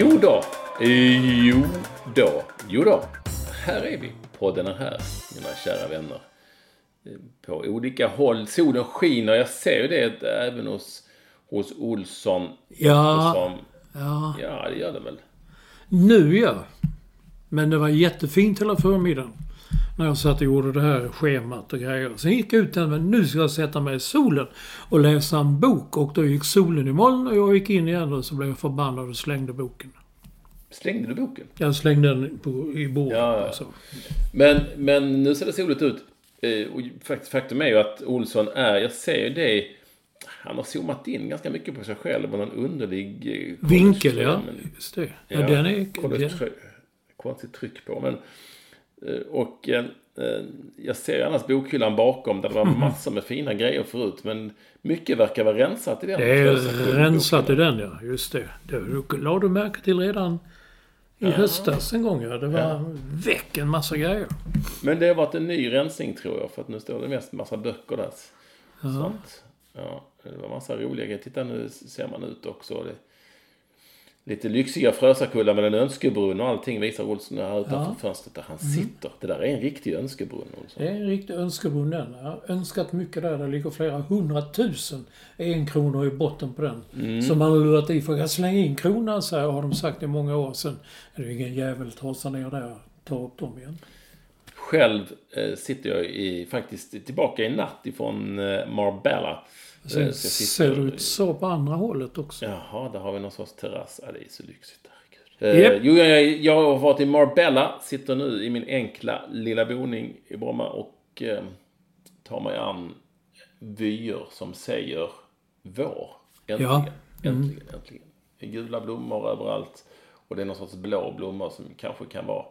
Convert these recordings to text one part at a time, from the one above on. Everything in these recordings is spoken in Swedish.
Jo då, jo då, jo då. Här är vi. Podden är här, mina kära vänner. På olika håll. Solen skiner. Jag ser ju det även hos, hos Olsson. Ja, Som, ja. ja, det gör det väl. Nu ja. Men det var jättefint hela förmiddagen. När jag satt och gjorde det här schemat och grejer. Sen gick jag ut och men nu ska jag sätta mig i solen och läsa en bok. Och då gick solen i moln och jag gick in igen och så blev jag förbannad och slängde boken. Slängde du boken? Jag slängde den på, i bordet. Ja, ja. Alltså. Men, men nu ser det soligt ut. Eh, Och fakt- faktum är ju att Olsson är, jag ser ju det, han har zoomat in ganska mycket på sig själv och någon underlig... eh, Vinkel, ja. Just det. Ja, den är... konstigt Ja. try- Konstigt tryck på. Men, och eh, eh, jag ser annars bokhyllan bakom där det var massor med fina grejer förut. Men mycket verkar vara rensat i den. Det är rensat i den, ja. Just det. Det lade du märke till redan i höstas en gång, ja. Det var Ja. väck en massa grejer. Men det har varit en ny rensning tror jag. För att nu står det mest massa böcker där. Ja. Sånt. Ja, det var massa roliga grejer. Titta nu ser man ut också. Det, lite lyxiga Frösakullar med en önskebrunn och allting visar Olsson här utanför fönstret där han sitter. Det där är en riktig önskebrunn Olsson. Det är en riktig önskebrunn den. Jag har önskat mycket där. Det ligger flera hundratusen enkronor i botten på den. Mm. Som man har lurat i. För jag slänger in kronan så här, har de sagt i många år sedan. Är det ingen jävel tar ner där och tar upp dem igen. Själv eh, sitter jag i, faktiskt tillbaka i natt ifrån eh, Marbella. Eh, Sen jag ser det ut så på andra hållet också. Jaha, där har vi någon sorts terrass. Ja, det är så lyxigt. Japp. Eh, jo, jag, jag har varit i Marbella. Sitter nu i min enkla lilla boning i Bromma och eh, tar mig an vyer som säger vår. Äntligen. Ja. Mm. Äntligen, äntligen. Gula blommor överallt. Och det är någon sorts blå blommor som kanske kan vara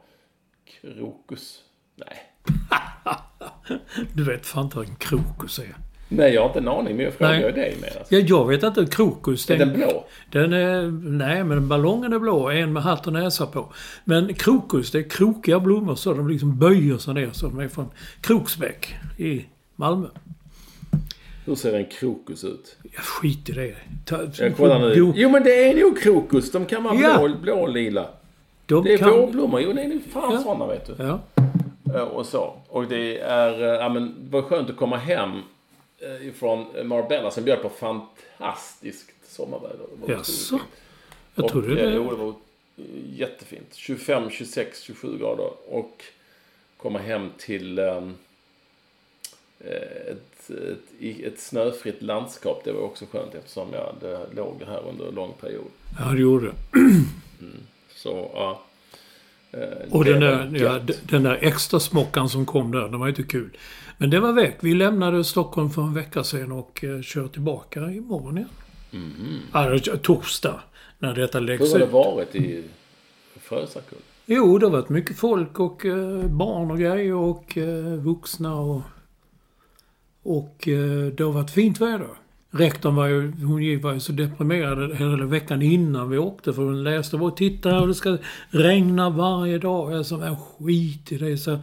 krokus. Nej. Du vet fan inte vad en krokus är. Nej, jag har inte en aning, men jag frågar Nej. dig. Alltså. Ja, jag vet inte. Krokus. Är den blå? Den är, nej, men ballongen är blå. En med hatt och näsa på. Men krokus, det är krokiga blommor så de liksom böjer sig ner. Så de är från Kroksbäck i Malmö. Hur ser en krokus ut? Ja, skit i det. Ta, Jag kollar nu. Jo, Jo, men det är nog krokus. De kan vara Ja. blå, blå lila. de Det är kan- vårblommor. Jo, det är fan Ja. sådana, vet du. Ja. Och så. Och det är... eh, Ja, men var skönt att komma hem eh, ifrån Marbella som bjöd på fantastiskt sommarväder. Jaså? Jag trodde eh, det... Jo, det var eh, jättefint. 25, 26, 27 grader. Och komma hem till ehm, eh, ett, ett, ett snöfritt landskap. Det var också skönt eftersom jag hade, låg här under en lång period. Ja, det gjorde det. Så, ja. Eh, Och den där, ja, den där extra smockan som kom där, den var inte kul. Men det var väck. Vi lämnade Stockholm för en vecka sedan och eh, kör tillbaka imorgon igen. Ja, det- torsdag. När detta läggs Hur har det ut. varit i Frösakull? Jo, det har varit mycket folk och eh, barn och grejer och eh, vuxna och... Och eh, det har varit fint väder. Rektorn var ju, hon var ju så deprimerad hela veckan innan vi åkte för hon läste och titta och det ska regna varje dag. Jag sa, skit i det. Så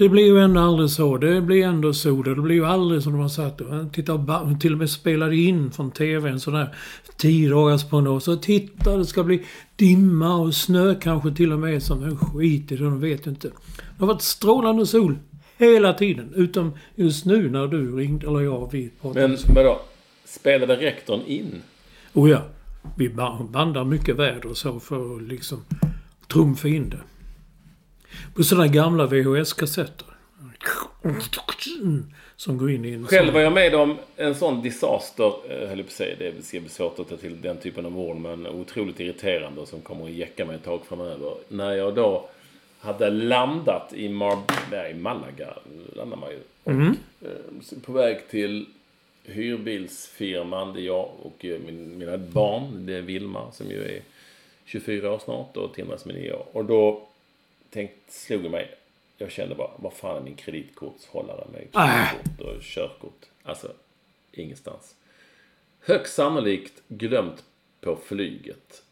Det blir ju ändå aldrig så. Det blir ändå sol. Det blir ju aldrig som de har sagt. Titta, till och med spelade in från TV en sån där tio dagars prognos. Och titta, det ska bli dimma och snö kanske till och med. Som en skit i det, de vet inte. Det har varit strålande sol hela tiden. Utom just nu när du ringde, eller jag, vi pratade. Men vadå? Spelade rektorn in? Oh ja, vi ba- bandar mycket väder och så för att liksom trumfa in det. På sådana gamla VHS-kassetter. Som går in i en Själv var jag med om en sån disaster, eh, höll jag på att säga. Det ska bli svårt att ta till den typen av ord, men otroligt irriterande som kommer att jäcka mig ett tag framöver. När jag då hade landat i, Mar nej, Malaga, landar man ju. Och, eh, på väg till hyrbilsfirman, det är jag och eh, min, mina barn. Det är Vilma som ju är 24 år snart och Timma som är 9 år. Och då tänkt, slog mig, jag kände bara, vad fan är min kreditkortshållare med kreditkort och körkort? Alltså, ingenstans. Högst sannolikt glömt på flyget.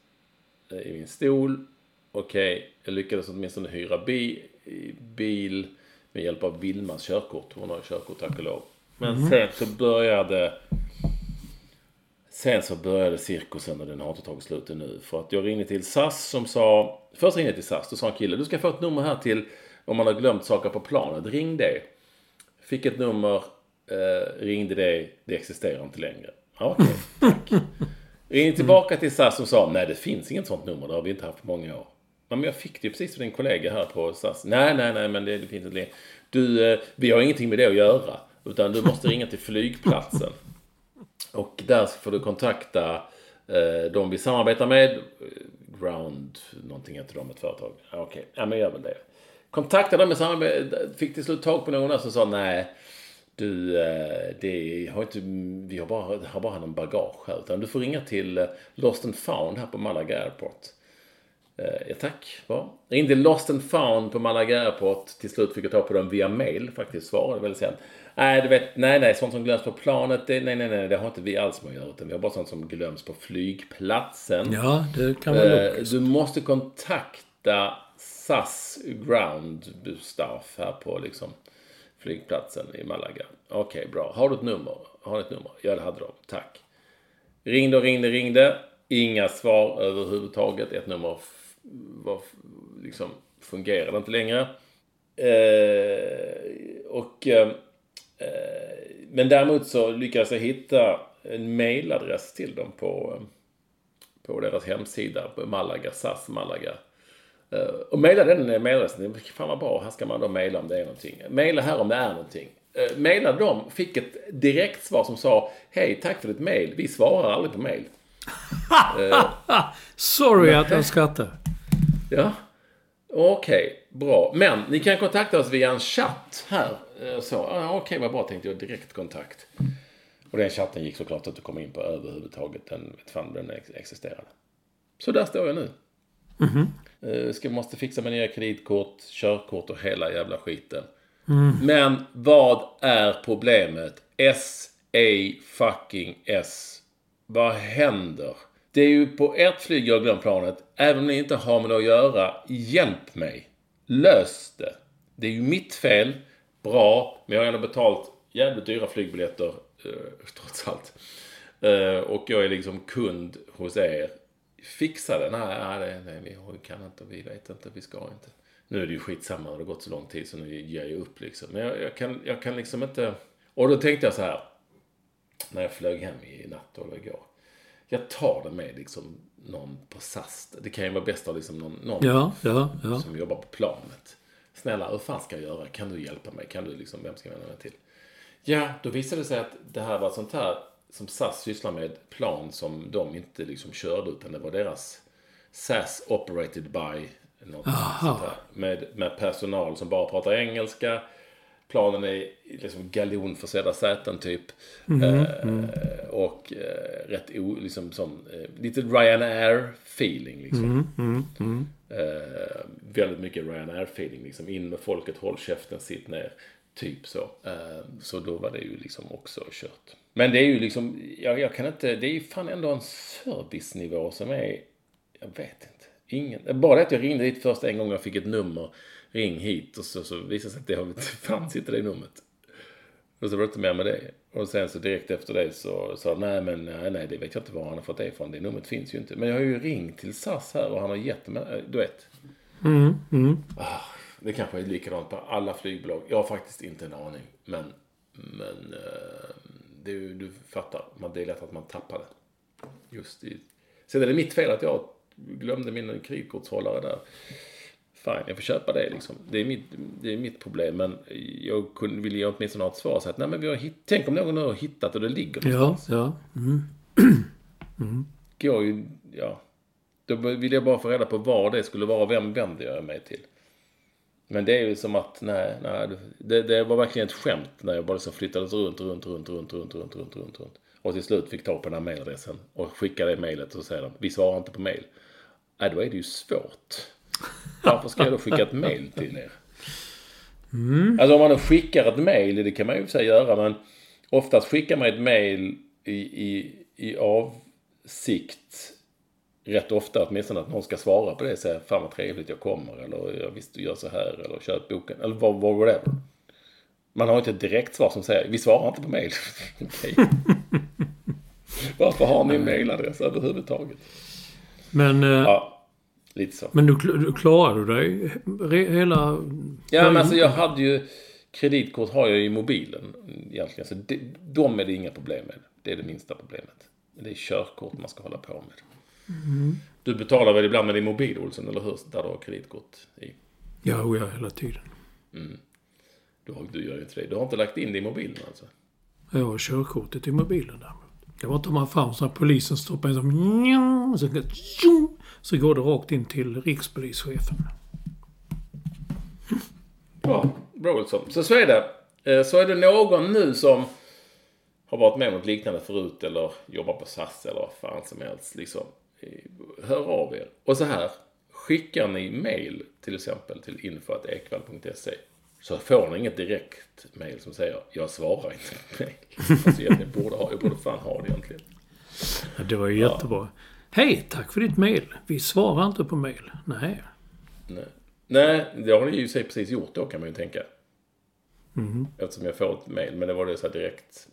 Eh, I min stol. Okej, jag lyckades åtminstone hyra bi, bil med hjälp av Vilmas körkort. Hon har körkort tack och lov. Men sen så började Sen så började cirkusen och den har inte tagit slut ännu. För att jag ringde till SAS som sa... Först ringde jag till SAS. Då sa en kille, du ska få ett nummer här till om man har glömt saker på planet. Ring det. Fick ett nummer, eh, ringde det, det existerar inte längre. Ja, Okej, tack. Ringde tillbaka till SAS som sa, nej det finns inget sånt nummer, det har vi inte haft på många år. Ja, men jag fick det ju precis av din kollega här på SAS. Nej, nej, nej, men det, det finns inte längre. Du, eh, vi har ingenting med det att göra. Utan du måste ringa till flygplatsen. Och där får du kontakta eh, de vi samarbetar med. Ground, någonting heter de, ett företag. Okej, Okej, ja men gör väl det. Kontakta dem med samarbete, fick till slut tag på någon där som sa nej. Du, eh, det har inte, vi har bara, har bara hand om bagage här. Utan du får ringa till eh, Lost and found här på Malaga Airport. Eh, ja, tack. Bra. Ringde Lost and found på Malaga Airport. Till slut fick jag ta på dem via mail faktiskt. Svarade väldigt sent. Nej, du vet, nej, nej, sånt som glöms på planet, det, nej, nej, nej, det har inte vi alls med att göra. Utan vi har bara sånt som glöms på flygplatsen. Ja, det kan vara Eh, du måste kontakta SAS ground staff här på liksom flygplatsen i Malaga. Okej, bra. Har du ett nummer? Har du ett nummer? Ja, det hade de. Tack. Ringde och ringde, ringde. Inga svar överhuvudtaget. Ett nummer var liksom fungerade inte längre. Eh, och eh, men däremot så lyckades jag hitta en mailadress till dem på eh, på deras hemsida på Malaga, SAS Malaga. Eh, och mejla den mejladressen. Fan vad bra, här ska man då mejla om det är någonting. Mejla här om det är någonting. Mejlade dem, fick ett direktsvar som sa Hej, tack för ditt mejl. Vi svarar aldrig på mejl. Sorry att jag skrattar. Ja, okej, bra. Men ni kan kontakta oss via en chatt här. Eh, Så, ah, okej, vad bra, tänkte jag. Direktkontakt. Och den chatten gick såklart inte att komma in på överhuvudtaget. Den vet fan den ex- existerade. Så där står jag nu. Eh, Ska, måste fixa med nya kreditkort, körkort och hela jävla skiten. Men vad är problemet? S, A, fucking S. Vad händer? Det är ju på ert planet. Även om ni inte har med det att göra, hjälp mig. Lös det. Det är ju mitt fel. Bra, men jag har ändå betalt jävligt dyra flygbiljetter. Eh, trots allt. Eh, och jag är liksom kund hos er. Fixa det. Nej, nej, nej, vi kan inte, vi vet inte, vi ska inte. Nu är det ju skitsamma, det har gått så lång tid så nu ger jag upp liksom. Men jag, jag, kan, jag kan liksom inte... Och då tänkte jag så här. När jag flög hem i natt eller igår. Jag tar det med liksom någon på SAS. Det kan ju vara bäst att ha liksom någon, någon Ja, ja, ja. som jobbar på planet. Snälla, hur fan ska jag göra? Kan du hjälpa mig? Kan du liksom, vem ska jag vända mig till? Ja, då visade det sig att det här var sånt här som SAS sysslar med plan som de inte liksom körde utan det var deras SAS operated by något sånt här. Med, med personal som bara pratar engelska. Planen är liksom galjonförsedda säten typ. Eh, och eh, rätt o, liksom som, eh, lite Ryanair feeling liksom. Eh, väldigt mycket Ryanair feeling liksom. In med folket, håll käften, sitt ner. Typ så. Eh, så då var det ju liksom också kört. Men det är ju liksom, jag, jag kan inte, det är ju fan ändå en servicenivå som är, jag vet inte. Ingen. Bara det att jag ringde dit första en gång jag fick ett nummer. Ring hit och så, så visade det sig att det fanns inte det numret. Och så var det inte mer med det. Och sen så direkt efter det så sa nej men nej, nej det vet jag inte var han har fått det ifrån. Det numret finns ju inte. Men jag har ju ringt till SAS här och han har gett mig, du vet. Mm, mm. Ah, det kanske är likadant på alla flygbolag. Jag har faktiskt inte en aning. Men, men eh, det, är du fattar. Man, det är lätt att man tappar det. Just i... Sen är det mitt fel att jag glömde min kreditkortshållare där. Fine, jag får köpa det liksom. Det är mitt, det är mitt problem. Men jag kunde, ville jag åtminstone ha ett svar. Så att, nej, men vi har hitt, tänk om någon har hittat och det ligger Ja, någonstans. ja. Mm. Går ju, ja. Då vill jag bara få reda på var det skulle vara. Vem vänder jag mig till? Men det är ju som att, nej, nej. Det, det var verkligen ett skämt när jag bara liksom flyttades runt, runt, runt, runt, runt, runt, runt, runt, runt. Och till slut fick tag på den här mailadressen och skickade det mailet och säger de, vi svarar inte på mail. Nej, då är det ju svårt. Varför ska jag då skicka ett mail till er? Alltså om man då skickar ett mail, det kan man ju för sig göra, men oftast skickar man ett mail i, i, i avsikt rätt ofta åtminstone att någon ska svara på det och säga fan vad trevligt jag kommer eller jag visste du gör så här eller köp boken eller vad vad whatever. Man har inte ett direkt svar som säger vi svarar inte på mail. Varför har ni en mailadress överhuvudtaget? Men, eh, Ja, lite så. men du, du klarade dig hela... Ja, men alltså jag hade ju... Kreditkort har jag i mobilen egentligen. Så det, de är det inga problem med. Det är det minsta problemet. Det är körkort man ska hålla på med. Du betalar väl ibland med din mobil, Olsson, eller hur? Där du har kreditkort i. Ja, oh ja, hela tiden. Du, har, du gör ju inte det. Du har inte lagt in det i mobilen alltså? Jag har körkortet i mobilen däremot. Det var inte man fram så att polisen som... njong, och Så, så går det rakt in till rikspolischefen. Bra, bra Olsson. Så så är det. Eh, Så är det någon nu som har varit med om något liknande förut eller jobbar på SAS eller vad fan som helst. Liksom, eh, hör av er. Och så här, skickar ni mail till exempel till info.ekvall.se så får ni inget direkt mail som säger jag svarar inte på mail. Alltså egentligen borde ha, jag borde fan ha det egentligen. Ja, det var ju jättebra. Hej, tack för ditt mail. Vi svarar inte på mail. Nej. Nej. Nej, det har ni ju sig precis gjort då kan man ju tänka. Eftersom jag får ett mail, men det var det så här direkt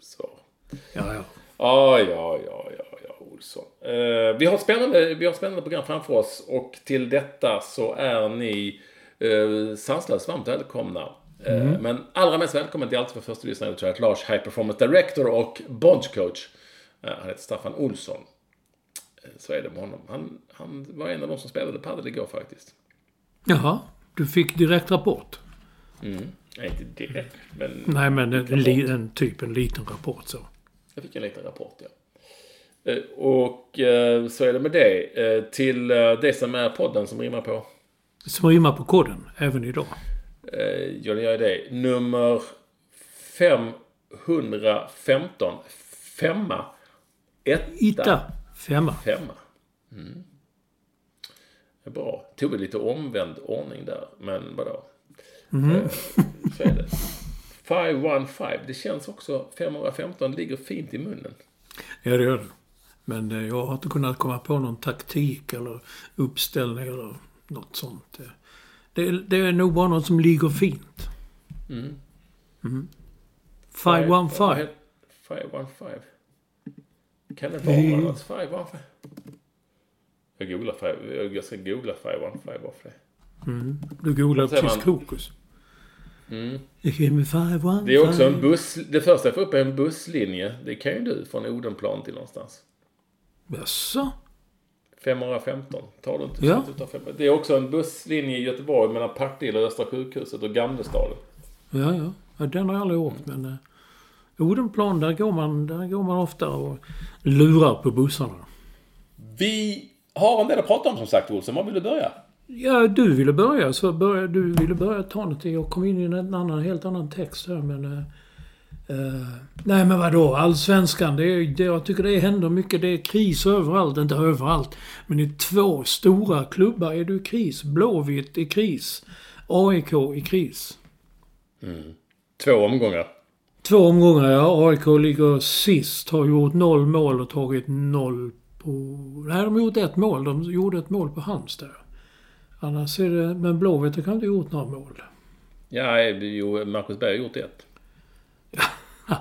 svar. Ja, ja. Ja, ja, ja, ja, ja, Olsson. Eh, vi, har spännande, vi har ett spännande program framför oss och till detta så är ni eh, sanslöst varmt välkomna. Eh, Men allra mest välkommen till Alltid för första lyssnare tror jag, Lars High Performance Director och Bonge Coach. Eh, han heter Staffan Olsson. Så är det med honom. Han, han var en av de som spelade padel igår faktiskt. Jaha, du fick direkt rapport. Nej, inte direkt, men Nej, men en, en, en typ en liten rapport så. Jag fick en liten rapport, ja. Eh, Och eh, så är det med det. Eh, Till det som är podden som rimmar på. Som rimmar på koden, även idag. Ja, det gör det. Nummer 515. Femma. Etta. Itta. Femma. Femma. Mm. Bra. Tog vi lite omvänd ordning där. Men vadå? Eh, Så är det. 515. Det känns också... 515 ligger fint i munnen. Ja, det gör det. Men eh, jag har inte kunnat komma på någon taktik eller uppställning eller något sånt. Eh, Det, det är nog bara något som ligger fint. Mm. 515. 515. Kan det vara något? 515? Jag googlar, five- jag ska googla 515 bara för det. Du googlar tysk man? me 515. Det är också en buss... Det första jag får upp är en busslinje. Det kan ju du från Odenplan till någonstans. Jaså? 515. Tar du inte Ja. tar 500. Det är också en busslinje i Göteborg mellan Partille och Östra sjukhuset och Gamlestaden. Ja, ja. ja den har jag aldrig åkt, men... Odenplan, där går, man, där går man ofta och lurar på bussarna. Vi har en del att prata om som sagt, Olsson. Var vill du börja? Ja, du ville börja, så börja, du ville börja ta något. Jag kom in i en annan, helt annan text här, men... Eh, nej, men vadå? Allsvenskan, det, är- det, jag tycker det händer mycket. Det är kris överallt. Inte överallt, men i två stora klubbar är det kris. Blåvitt i kris. AIK i kris. Två omgångar. Två omgångar, ja. AIK ligger sist, har gjort noll mål och tagit noll på... Nej, de har gjort ett mål. De gjorde ett mål på Halmstad. Annars är det... Men Blåvitt har inte gjort några mål. Ja, jo, Marcus Berg har gjort ett.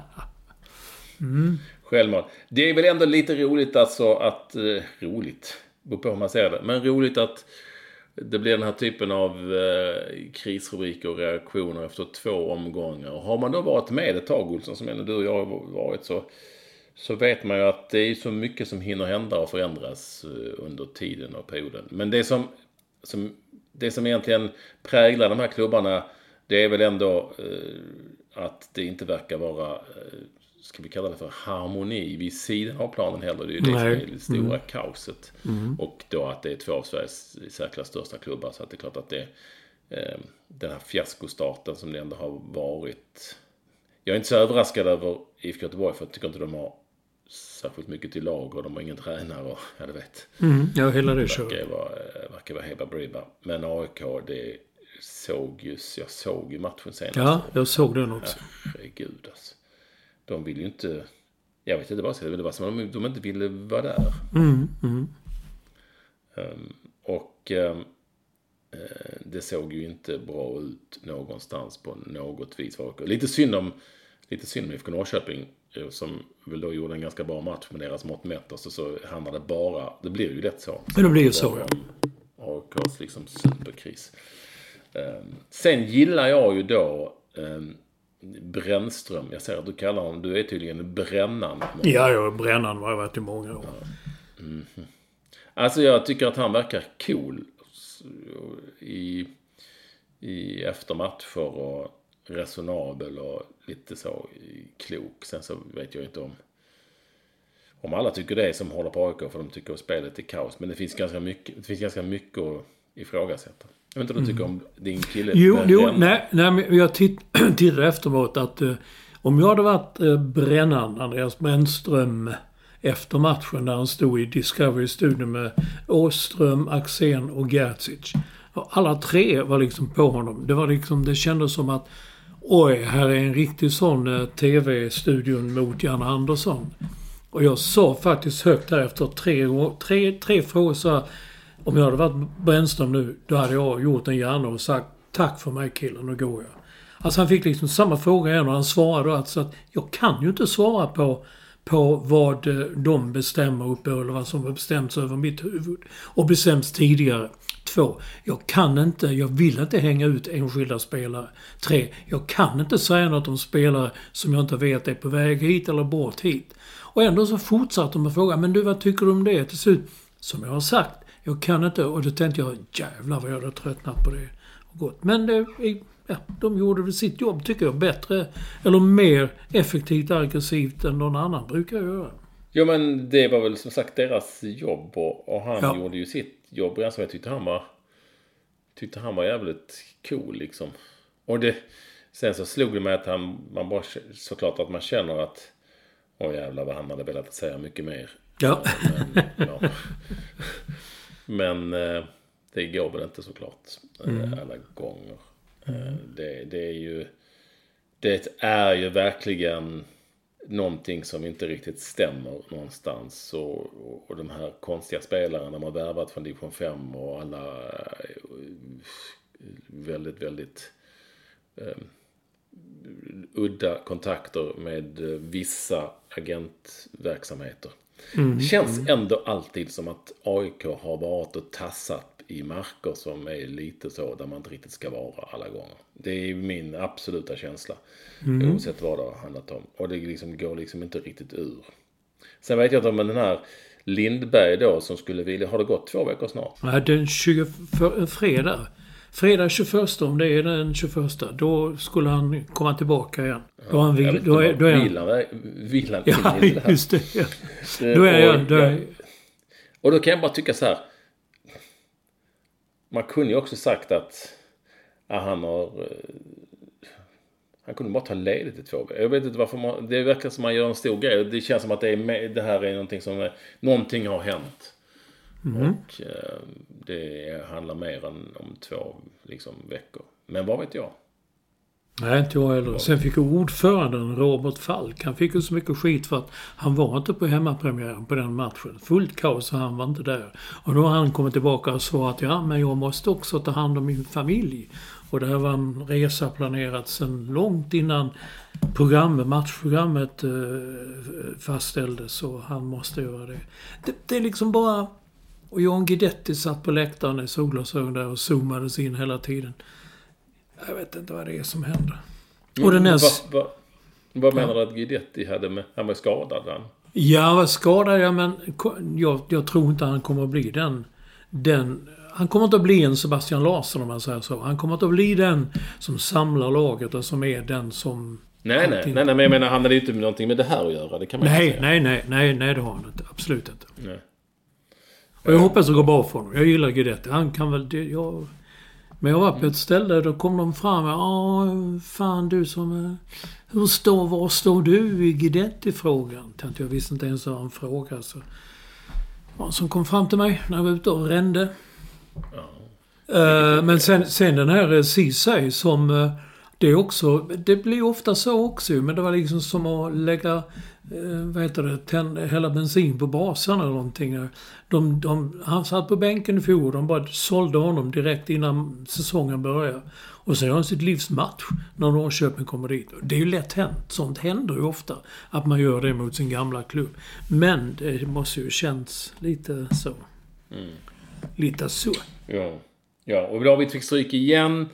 mm. Självmål. Det är väl ändå lite roligt alltså att... Eh, roligt? Beror på hur man ser det. Men roligt att det blir den här typen av eh, krisrubriker och reaktioner efter två omgångar. Och har man då varit med ett tag, Olsson, som ändå du och jag har varit, så, så vet man ju att det är så mycket som hinner hända och förändras eh, under tiden och perioden. Men det som, som, det som egentligen präglar de här klubbarna, det är väl ändå eh, att det inte verkar vara eh, ska vi kalla det för harmoni vid sidan av planen heller. Det är ju det som är det stora mm. kaoset. Mm. Och då att det är två av Sveriges säkert största klubbar. Så att det är klart att det eh, den här fiaskostarten som det ändå har varit. Jag är inte så överraskad över IFK Göteborg för jag tycker inte de har särskilt mycket till lag och de har ingen tränare och ja, du vet. Mm, ja, hela det verkar vara, verkar vara Heba Briba. Men AIK, det såg ju, jag såg ju matchen senast. Ja, jag såg den också. Herregud alltså de vill ju inte... Jag vet inte vad jag ska Det var som om de inte ville vara där. Mm, mm. Um, och um, det såg ju inte bra ut någonstans på något vis. Lite synd om, lite synd om IFK Norrköping eh, som väl då gjorde en ganska bra match med deras mått mätt. Och så, så handlade det bara, det blir ju lätt så. Men det blir ju så ja. AIKs liksom superkris. Um, sen gillar jag ju då um, Brännström. Jag ser att du kallar honom, du är tydligen Brännan. Ja, ja, Brännan har jag varit i många år. Ja. Mm. Alltså jag tycker att han verkar cool. I, i eftermatcher och resonabel och lite så klok. Sen så vet jag inte om om alla tycker det som håller på AIK för de tycker att spelet är kaos. Men det finns ganska mycket, det finns ganska mycket att ifrågasätta. Jag vet inte vad du tycker om din kille? Jo, jo nej, nej, men jag titt, tittade efteråt att eh, om jag hade varit eh, Brännan, Andreas Brännström, efter matchen där han stod i Discovery-studion med Åström, Axén och Gerzic. Alla tre var liksom på honom. Det var liksom, det kändes som att oj, här är en riktig sån eh, TV-studion mot Jan Andersson. Och jag sa faktiskt högt här efter tre, tre, tre frågor så om jag hade varit Brännström nu, då hade jag gjort en hjärna och sagt tack för mig killen, nu går jag. Alltså han fick liksom samma fråga igen och han svarade då alltså att jag kan ju inte svara på på vad eh, de bestämmer uppe eller vad som har bestämts över mitt huvud. Och bestämts tidigare. Två, jag kan inte, jag vill inte hänga ut enskilda spelare. Tre, jag kan inte säga något om spelare som jag inte vet är på väg hit eller bort hit. Och ändå så fortsatte de att fråga, men du vad tycker du om det? Till slut, som jag har sagt, jag kan inte. Och då tänkte jag, jävlar vad jag hade tröttnat på det. Och gått. Men det, ja, de gjorde väl sitt jobb, tycker jag, bättre eller mer effektivt aggressivt än någon annan brukar göra. Jo men det var väl som sagt deras jobb och, och han ja. gjorde ju sitt jobb. Alltså, jag tyckte han var tyckte han var jävligt cool liksom. Och det, sen så slog det mig att han, man bara såklart att man känner att åh jävlar vad han hade velat säga mycket mer. Ja. Men, ja. Men eh, det går väl inte såklart eh, mm. alla gånger. Eh, mm. Det, det, är ju Det är ju verkligen någonting som inte riktigt stämmer någonstans. Och, och, och de här konstiga spelarna man värvat från division 5 och alla väldigt, väldigt eh, udda kontakter med vissa agentverksamheter. Mm. Det känns mm. ändå alltid som att AIK har varit och tassat i marker som är lite så där man inte riktigt ska vara alla gånger. Det är min absoluta känsla. Mm. Oavsett vad det har handlat om. Och det liksom går liksom inte riktigt ur. Sen vet jag inte om den här Lindberg då som skulle vilja... Har det gått två veckor snart? Nej, den 20... fredag. Fredag 21, om det är den 21, då skulle han komma tillbaka igen. Då han vill, då är, då är han, vill han Ja, just det. Ja. Då är jag... Då är... Och då kan jag bara tycka så här. Man kunde ju också sagt att ja, han har... Eh, han kunde bara ta ledigt i två veckor. Jag vet inte varför man... Det verkar som man gör en stor grej. Det känns som att det, är, det här är någonting som... Någonting har hänt. Mm. Och eh, det handlar mer än om två liksom, veckor. Men vad vet jag? Nej, inte jag heller. Sen fick ju ordföranden Robert Falk, han fick ju så mycket skit för att han var inte på hemmapremiären på den matchen. Fullt kaos och han var inte där. Och då har han kommit tillbaka och svarat ja, men jag måste också ta hand om min familj. Och det här var en resa planerad sedan långt innan programmet, matchprogrammet eh, fastställdes och han måste göra det. det. Det är liksom bara... Och John Guidetti satt på läktaren i solglasögon där och zoomades in hela tiden. Jag vet inte vad det är som händer. Och den här... Vad, vad, vad menar du att Guidetti hade med... Han var skadad, han? Ja, vad skadad jag men jag, jag tror inte han kommer att bli den... Den... Han kommer inte att bli en Sebastian Larsson om man säger så. Han kommer inte att bli den som samlar laget och som är den som... Nej, nej, nej, nej, men jag menar han hade ju inte någonting med det här att göra. Det kan man Nej, inte säga. nej, nej, nej, nej, det har han inte. Absolut inte. Nej. Och jag hoppas det går bra för honom. Jag gillar Guidetti. Han kan väl... Det, jag, men jag var på ett ställe, då kom de fram Ja, fan du som... Hur står, var står du i Guidetti-frågan? Tänkte Jag visste inte ens vad han frågade. Så. Ja, som kom fram till mig när jag var ute och rände. Eh, men sen, sen den här eh, Ceesay som... eh, det är också... Det blir ofta så också men det var liksom som att lägga... eh, vad heter det? Tänd, hälla bensin på brasan eller någonting. De, de, han satt på bänken i fjol de bara sålde honom direkt innan säsongen började. Och så gör han sitt livs match när Norrköping kommer dit. Det är ju lätt hänt. Sånt händer ju ofta. Att man gör det mot sin gamla klubb. Men det måste ju känns lite så. Lite så. Ja. ja, och David fick stryk igen.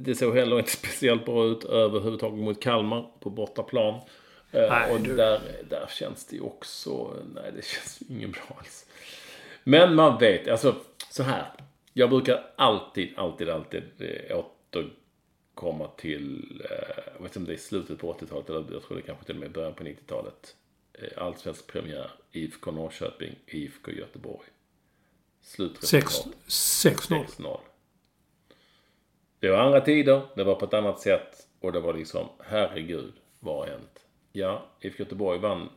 Det såg heller inte speciellt bra ut överhuvudtaget mot Kalmar på bortaplan. Eh, Nej, och du- där, där känns det ju också... Nej, det känns ingen bra alls. Men man vet, alltså så här. Jag brukar alltid, alltid, alltid eh, återkomma till... Eh, jag vet inte om det är slutet på 80-talet eller jag tror det kanske till och med början på 90-talet. Eh, allsvensk premiär, IFK Norrköping, IFK Göteborg. Slutresultat. 6-0. 6-0. Det var andra tider, det var på ett annat sätt och det var liksom, herregud, vad har hänt? Ja, IFK Göteborg vann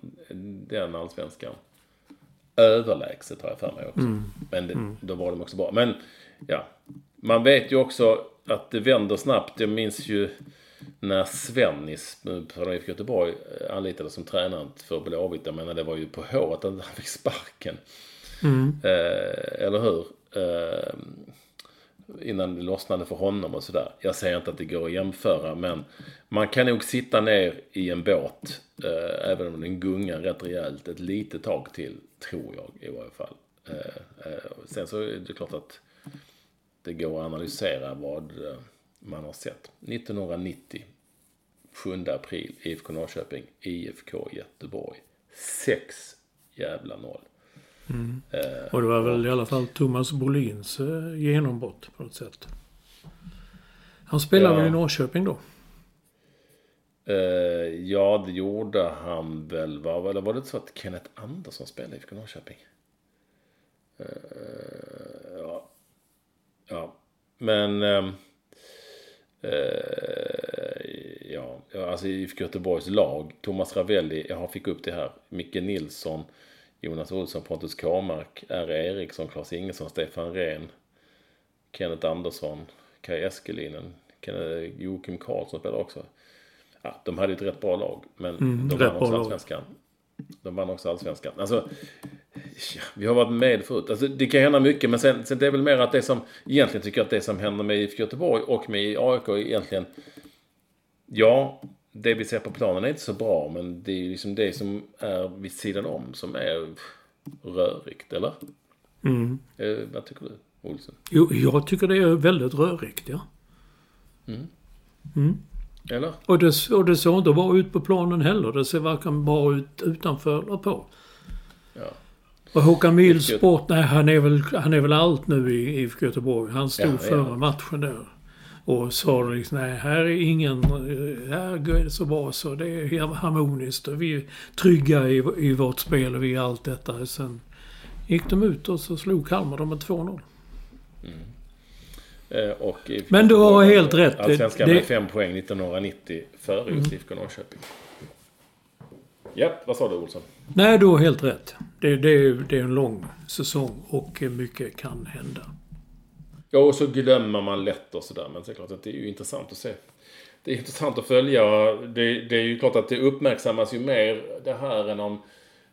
den allsvenskan. Överlägset har jag för mig också. Men det, då var de också bra. Men ja, man vet ju också att det vänder snabbt. Jag minns ju när Svennis från IFK Göteborg eh, anlitades som tränare för Blåvitt. Jag menar, det var ju på håret att han fick sparken. Eh, eller hur? Eh, innan det lossnade för honom och sådär. Jag säger inte att det går att jämföra men man kan nog sitta ner i en båt eh, även om den gungar rätt rejält ett litet tag till, tror jag i varje fall. Eh, eh, sen så är det klart att det går att analysera vad eh, man har sett. 1990, 7 april, IFK Norrköping, IFK Göteborg. 6 jävla noll. Och det var väl i alla fall Thomas Brolins eh, genombrott på något sätt. Han spelade Ja. i Norrköping då? Eh, ja, det gjorde han väl. Var, eller var det så att Kenneth Andersson spelade i IFK Norrköping? Eh, ja. ja. Men... ehm, eh, ja, ja, alltså IFK Göteborgs lag. Thomas Ravelli, jag fick upp det här. Micke Nilsson, Jonas Olsson, Pontus Kåmark, R. Eriksson, Claes Ingesson, Stefan Rehn, Kenneth Andersson, Kaj Eskelinen, Joakim Karlsson spelade också. Ja, de hade ett rätt bra lag, men Mm, de vann också allsvenskan. De vann också allsvenskan. Alltså, ja, vi har varit med förut. Alltså, det kan hända mycket, men sen, sen det är väl mer att det som... Egentligen tycker jag att det som händer med IFK Göteborg och med AIK egentligen... Ja, det vi ser på planen är inte så bra, men det är ju liksom det som är vid sidan om som är rörigt, eller? Mm. Eh, vad tycker du, Olsson? Jo, jag tycker det är väldigt rörigt, ja. Eller? Och det, och det såg inte bra ut på planen heller. Det ser varken bra ut utanför eller på. Ja. Och Håkan Mills sport, nej han är väl, han är väl allt nu i IFK Göteborg. Han stod Ja, ja. före matchen där. Och sa liksom, nej här är ingen, eh, här går det så bra så det är harmoniskt och vi är trygga i, i vårt spel och vi är allt detta. Sen gick de ut och så slog Kalmar dem med 2-0. Eh, och IFK Men du har helt rätt. Allsvenskan Det- med fem poäng 1990 före just IFK Norrköping. Ja, vad sa du Olsson? Nej, du har helt rätt. Det, det, det är en lång säsong och mycket kan hända. Ja, och så glömmer man lätt och sådär. Men det är klart att det är ju intressant att se. Det är intressant att följa. Det, det är ju klart att det uppmärksammas ju mer det här än om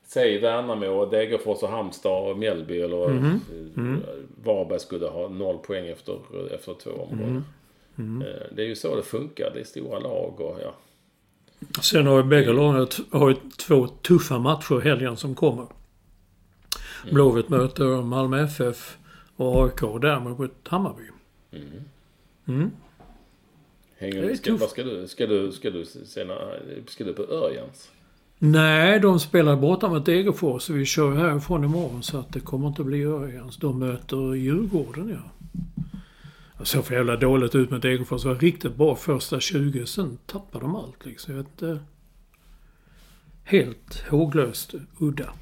säg Värnamo, Degerfors och Halmstad och Mjällby eller mm. Mm. Varberg skulle ha noll poäng efter, efter två omgångar. Mm. Det är ju så det funkar. Det är stora lag och ja. Sen har ju bägge lagen två tuffa matcher helgen som kommer. Mm. Blåvitt möter Malmö FF och AIK därmed mot Hammarby. Mm. Mm. Hänger, det är ska. Ska du, ska du, ska du, sena, ska du på Örjans? Nej, de spelar borta mot Degerfors. Vi kör härifrån imorgon så att det kommer inte bli Örjans. De möter Djurgården, ja. Det såg för jävla dåligt ut med Degerfors. Det var riktigt bra första 20. Sen tappade de allt liksom. Jag vet inte. Helt håglöst udda.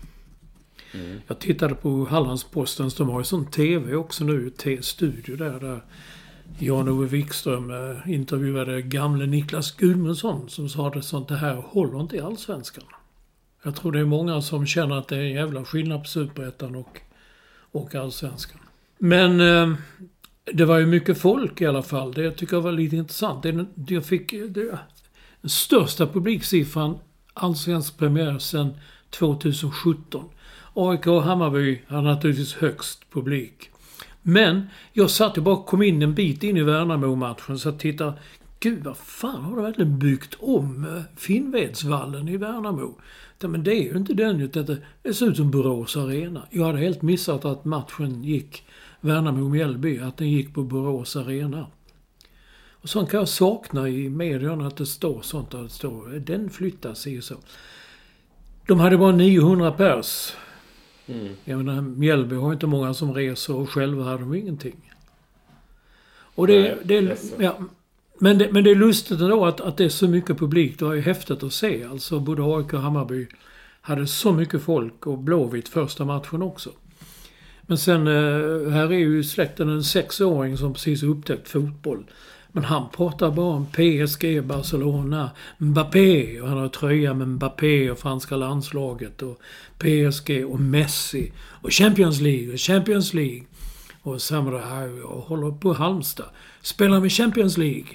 Mm. Jag tittade på Hallandspostens. De har ju sån TV också nu. T-studio där. där Jan-Ove Wikström eh, intervjuade gamle Niklas Gudmundsson som sa att sånt det här håller inte i Allsvenskan. Jag tror det är många som känner att det är en jävla skillnad på Superettan och, och Allsvenskan. Men eh, det var ju mycket folk i alla fall. Det tycker jag var lite intressant. Det, jag fick det, den största publiksiffran allsvensk premiär sedan 2017. AIK och Hammarby hade naturligtvis högst publik. Men jag satt ju bara kom in en bit in i Värnamo-matchen så jag tittade. Gud, vad fan har de verkligen byggt om eh, Finnvedsvallen i Värnamo? Men det är ju inte den utan det ser ut som Borås Arena. Jag hade helt missat att matchen gick Värnamo-Mjällby, att den gick på Borås Arena. Och sånt kan jag sakna i medierna att det står sånt. Att det står, den flyttas i så. De hade bara 900 pers. Mm. Jag menar, Mjällby har inte många som reser och själva hade de ingenting. Och det, Nej, det, det ja, men, det, men det är lustigt ändå att, att det är så mycket publik. Det var ju häftigt att se. Alltså både AIK och Hammarby hade så mycket folk och Blåvitt första matchen också. Men sen, eh, här är ju släkten en sexåring som precis upptäckt fotboll. Men han pratar bara om PSG, Barcelona, Mbappé och han har tröja med Mbappé och franska landslaget och PSG och Messi och Champions League och Champions League. Och Samurai och håller på Halmstad. Spelar med Champions League?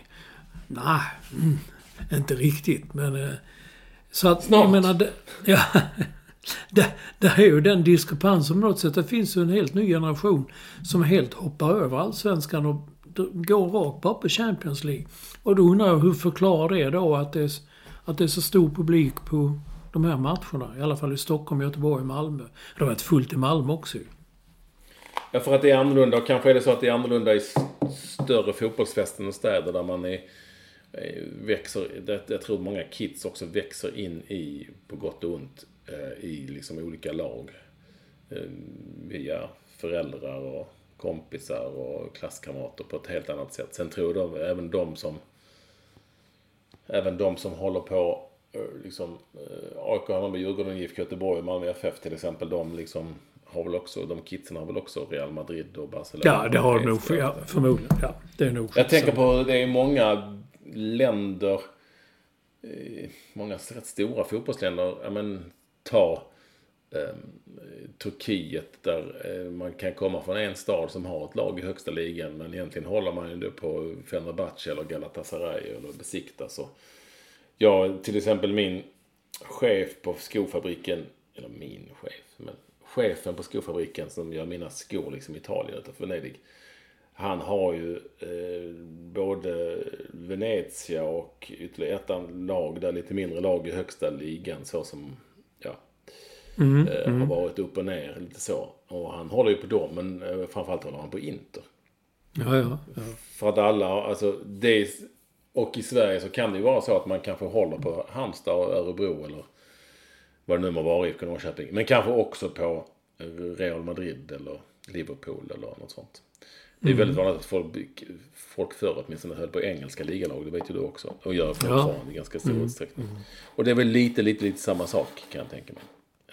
Nej, mm, inte riktigt men... Eh, så att, Snart. jag menar, ja, det, det är ju den diskrepansen på något sätt. Det finns ju en helt ny generation som helt hoppar över allsvenskan och går rakt bara på Champions League. Och då undrar jag hur förklarar det då att det, är, att det är så stor publik på de här matcherna? I alla fall i Stockholm, Göteborg Malmö. Det har varit fullt i Malmö också ju. Ja, för att det är annorlunda. Och kanske är det så att det är annorlunda i större fotbollsfästen och städer där man är, eh, växer. Jag tror många kids också växer in i, på gott och ont, eh, i liksom olika lag. Eh, via föräldrar och kompisar och klasskamrater på ett helt annat sätt. Sen tror jag även de som även de som håller på eh, liksom AIK, Hammarby, Djurgården, IFK Göteborg Malmö FF till exempel. De liksom har väl också, de kidsen har väl också Real Madrid och Barcelona. Ja, det har de nog. Ja, förmodligen. Ja, det är nog. Jag tänker på, det är många länder, eh, många rätt stora fotbollsländer. Ja, men ta eh, Turkiet där eh, man kan komma från en stad som har ett lag i högsta ligan men egentligen håller man ju på Fenerbahce eller Galatasaray eller Besiktas. Och jag, till exempel min chef på skofabriken, eller min chef, men chefen på skofabriken som gör mina skor liksom i Italien utanför Venedig. Han har ju eh, både Venezia och ytterligare ett lag där, lite mindre lag i högsta ligan så som Mm, eh, mm. Har varit upp och ner lite så. Och han håller ju på dem, men eh, framförallt håller han på Inter. Ja, ja, ja. För att alla, alltså det, och i Sverige så kan det ju vara så att man kanske håller på Halmstad och Örebro eller vad det nu må vara, IFK Norrköping. Men kanske också på Real Madrid eller Liverpool eller något sånt. Det är mm. väldigt vanligt att folk, folk förr åtminstone höll på engelska ligalag, det vet ju du också. Och gör fortfarande ja. i ganska stor mm. utsträckning. Mm. Och det är väl lite, lite, lite samma sak kan jag tänka mig.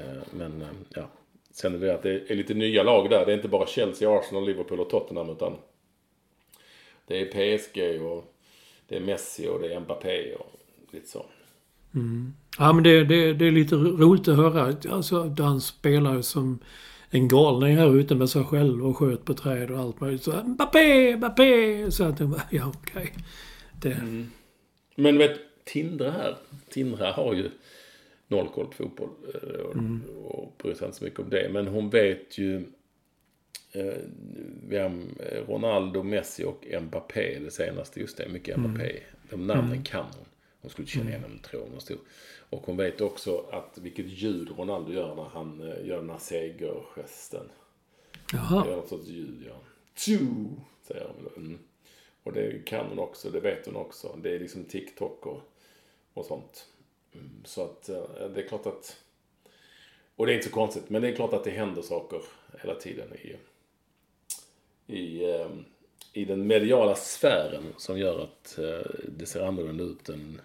Eh, men eh, ja, sen är det att det är lite nya lag där. Det är inte bara Chelsea, Arsenal, Liverpool och Tottenham utan det är PSG och det är Messi och det är Mbappé och lite så. Mm. Ja men det, det, det är lite roligt att höra. Alltså den spelare som en galning här ute med sig själv och sköt på träd och allt möjligt. Så Mbappé, Mbappé! Så att jag bara, ja okej. Det... Men vet, Tindra här. Tindra har ju noll koll på fotboll. eh, Och, och bryr sig inte så mycket om det. Men hon vet ju eh, vem eh, Ronaldo, Messi och Mbappé det senaste. Just det, mycket Mbappé. De namnen kan hon. Hon skulle känna igen dem, tror hon stod. Och hon vet också att vilket ljud Ronaldo gör när han gör den här segergesten. Det Jaha. gör något sorts ljud, ja. Tju, säger de. Mm. Och det kan hon också, det vet hon också. Det är liksom TikTok och, och sånt. Så att eh, det är klart att... Och det är inte så konstigt, men det är klart att det händer saker hela tiden i, i, eh, i den mediala sfären som gör att eh, det ser annorlunda ut än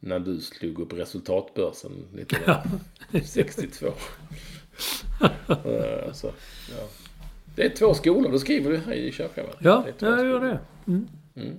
när du slog upp resultatbörsen 1962. Eh, så, ja. Det är två skolor, då skriver du här i körschemat. Ja, jag gör det. Mm. Mm.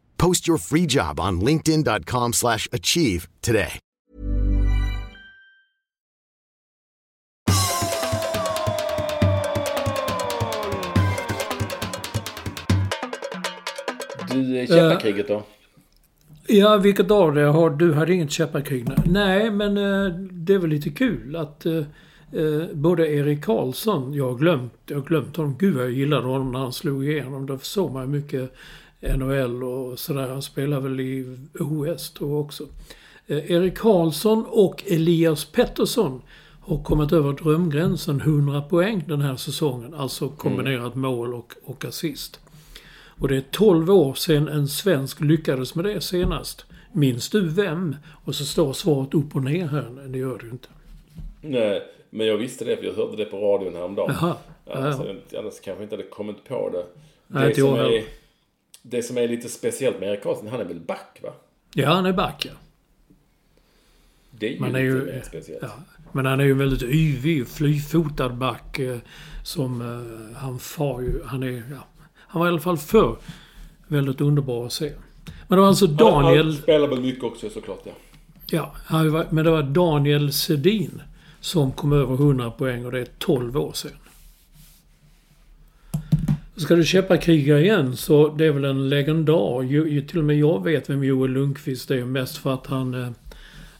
Post your free job on linkedin.com/achieve slash achieve today. Du, eh, käppakriget då? Ja, vilket av det har du? hade inget käppakrig? Nej, men eh, det är väl lite kul att eh, eh, både Erik Karlsson, jag har glömt, jag har glömt honom. Gud vad jag gillade honom när han slog igenom. Då såg man mycket NHL och sådär. Han spelar väl i OS då också. Eh, Erik Karlsson och Elias Pettersson har kommit över drömgränsen 100 poäng den här säsongen. Alltså kombinerat mål och, och assist. Och det är 12 år sedan en svensk lyckades med det senast. Minns du vem? Och så står svaret upp och ner här. Nej, det gör du inte. Nej, men jag visste det för jag hörde det på radion häromdagen. Jaha. Alltså, annars kanske jag inte hade kommit på det. Nej, det, inte jag heller. Det som är lite speciellt med Erik Karlsson, han är väl back va? Ja, han är back ja. Det är ju Man är lite ju, mer speciellt. ja. Men han är ju väldigt yvig, flyfotad back eh, som eh, han far ju... Han är... Ja, han var i alla fall förr väldigt underbar att se. Men det var alltså Han, Daniel... han spelar väl mycket också såklart ja. Ja, han var, men det var Daniel Sedin som kom över 100 poäng och det är 12 år sedan. Ska du köpa krigare igen så det är väl en legendar. Jo, ju, till och med jag vet vem Joel Lundqvist är mest för att han, eh,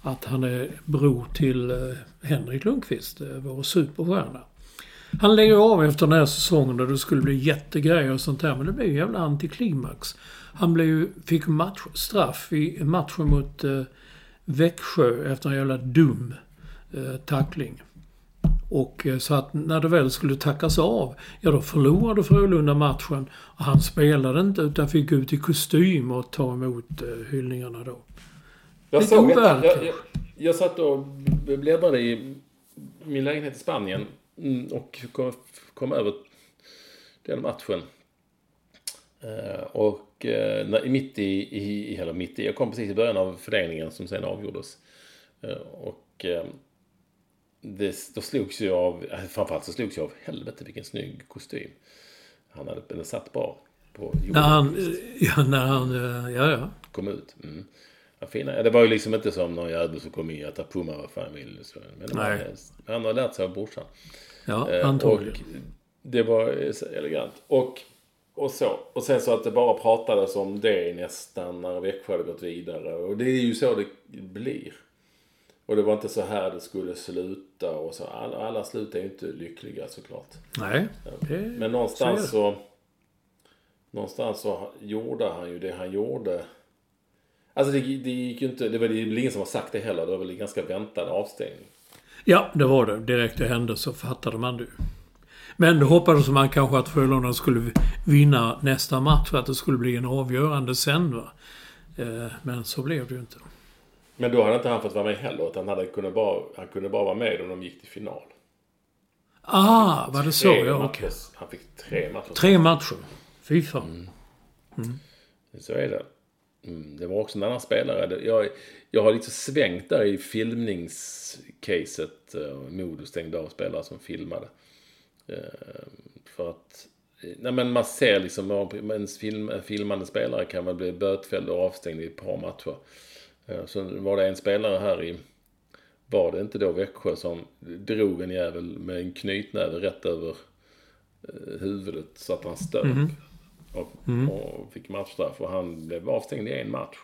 att han är bror till eh, Henrik Lundqvist, eh, vår superstjärna. Han lägger av efter den här säsongen och det skulle bli jättegrejer och sånt där. Men det blev ju jävla antiklimax. Han blev fick matchstraff i matchen mot eh, Växjö efter en jävla dum eh, tackling. Och eh, så att när det väl skulle tackas av, ja då förlorade Frölunda matchen. Och han spelade inte utan fick ut i kostym och ta emot eh, hyllningarna då. Jag Lite såg overkligt. Jag, jag, jag satt och bläddrade i min lägenhet i Spanien mm, och kom, kom över den matchen. Eh, och när, mitt i, i, eller mitt i, jag kom precis i början av föreningen som sen avgjordes. Och det, då slogs jag av, eh, framförallt så slogs jag av helvete vilken snygg kostym. Han hade, den satt bra på När han, eh, ja, när han, eh, ja ja. kom ut. Mm. Ja, fina. Det var ju liksom inte som någon jävel som kom in mig vad fan vill. Så. Men Nej. han har lärt sig av brorsan. Ja, Eh, antagligen. Och det var eh, elegant. Och, och så. Och sen så att det bara pratades om det nästan när Växjö hade gått vidare. Och det är ju så det blir. Och det var inte så här det skulle sluta och så. Alla, alla slut är ju inte lyckliga såklart. Nej, det, Men någonstans så så... Någonstans så gjorde han ju det han gjorde. Alltså det, det gick ju inte... Det var det är väl ingen som har sagt det heller. Det var väl en ganska väntad avstängning. Ja, det var det. Direkt det hände så fattade man det. Men då hoppades man kanske att Frölunda skulle vinna nästa match. För att det skulle bli en avgörande sen va. Eh, Men så blev det ju inte. Men då hade inte han fått vara med heller. Utan han, hade kunnat bara, han kunde bara vara med om de gick till final. Ah, var det så? Ja, okej. Han fick tre matcher. Tre matcher. Fy fan. Så är det. Mm, det var också en annan spelare. Jag, jag har lite svängt där i filmningscaset. Uh, Modo stängde av spelare som filmade. Eh, för att eh, nej, men man ser liksom en, film, en filmande spelare kan man bli bötfälld och avstängd i ett par matcher. Eh, så var det en spelare här i var det inte då Växjö som drog en jävel med en knytnäve rätt över eh, huvudet så att han stök. Och, och fick matchstraff och han blev avstängd i en match.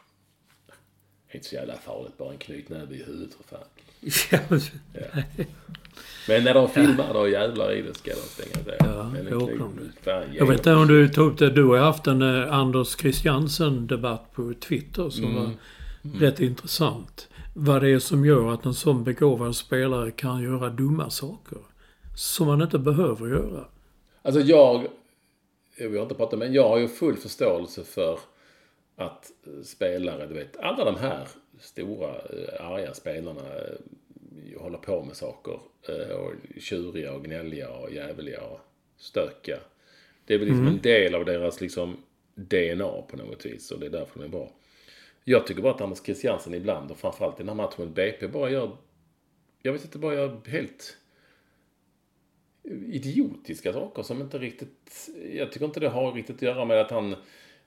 Inte så jävla farligt, bara en knytnäve i huvudet för fan. Men när de filmar då jävlar i det ska de stänga det. Ja, Men en det fan, Jag vet inte om du tog upp det. Du har haft en eh, Anders Christiansen-debatt på Twitter som var rätt intressant. Vad det är som gör att en sån begåvad spelare kan göra dumma saker. Som man inte behöver göra. Alltså jag, jag vill inte prata men jag har ju full förståelse för att spelare, du vet, alla de här stora eh, arga spelarna eh, håller på med saker. eh, Och tjuriga och gnälliga och jävliga och stökiga. Det är väl liksom en del av deras liksom DNA på något vis och det är därför de är bra. Jag tycker bara att Anders Christiansen ibland och framförallt i den här matchen mot BP bara gör, jag vet inte, bara gör helt idiotiska saker som inte riktigt... Jag tycker inte det har riktigt att göra med att han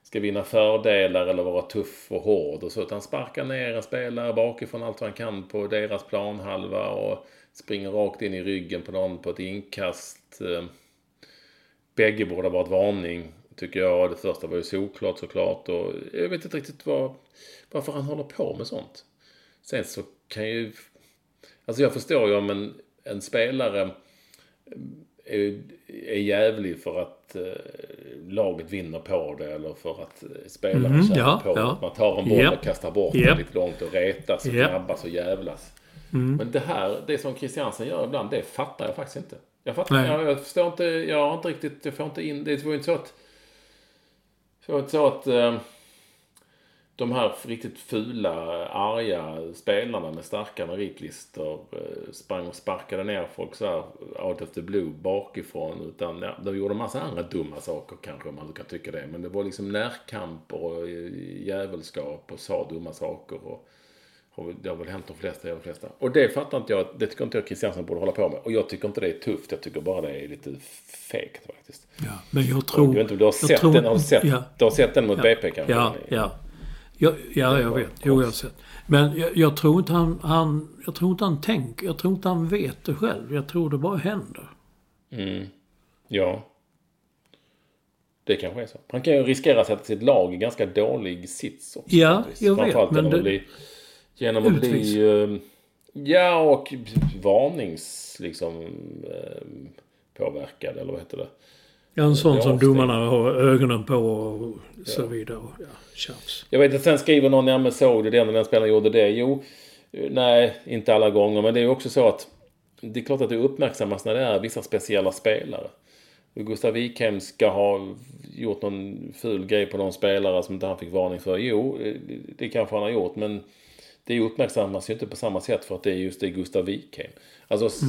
ska vinna fördelar eller vara tuff och hård och så. Utan sparkar ner en spelare bakifrån allt vad han kan på deras planhalva och springer rakt in i ryggen på någon på ett inkast. Eh, bägge borde ha varit varning, tycker jag. Det första var ju solklart såklart. Och jag vet inte riktigt vad, varför han håller på med sånt. Sen så kan ju... Alltså jag förstår ju om en, en spelare är, är jävlig för att eh, laget vinner på det eller för att eh, spelaren Mhm, tjänar ja, på ja. Man tar en boll Japp. och kastar bort Japp. den lite långt och retas och Japp. gnabbas och jävlas. Mm. Men det här, det som Christiansen gör ibland, det fattar jag faktiskt inte. Jag fattar jag, jag förstår inte, jag har inte riktigt, jag får inte in, det var ju inte så att, det var inte så att eh, de här riktigt fula, arga spelarna med starka meritlistor eh, sprang och sparkade ner folk så här out of the blue bakifrån. Utan ja, de gjorde massa andra dumma saker kanske om man nu kan tycka det. Men det var liksom närkamper och eh, djävulskap och sa dumma saker. Och, och det har väl hänt de flesta, de flesta. Och det fattar inte jag, det tycker inte jag Christiansen borde hålla på med. Och jag tycker inte det är tufft, jag tycker bara det är lite fegt faktiskt. Ja, men jag Jag tror... vet inte om du har jag sett tror- den, har du sett, Ja. du har sett den mot Ja. BP kanske? Ja, ja. Ja, ja jag vet. Jo, jag har sett. Men jag, jag tror inte han, han... Jag tror inte han tänker. Jag tror inte han vet det själv. Jag tror det bara händer. Ja. Det kanske är så. Han kan ju riskera att sätta sitt lag i ganska dålig sits också. Ja, jag vet, men det- att bli... Genom att Utvis. bli... eh, Ja, och varnings... Liksom... eh, påverkad, eller vad heter det? Ja, en sån Ja, som domarna har ögonen på och så vidare. Och, Ja, tjafs. Jag vet att sen skriver någon, ja men såg du det när den spelaren gjorde det? Jo, nej, inte alla gånger. Men det är ju också så att det är klart att det uppmärksammas när det är vissa speciella spelare. Gustav Wikheim ska ha gjort någon ful grej på någon spelare som inte han fick varning för. Jo, eh, det kanske han har gjort, men det uppmärksammas ju inte på samma sätt för att det är just det Gustav Wikheim. Alltså, s-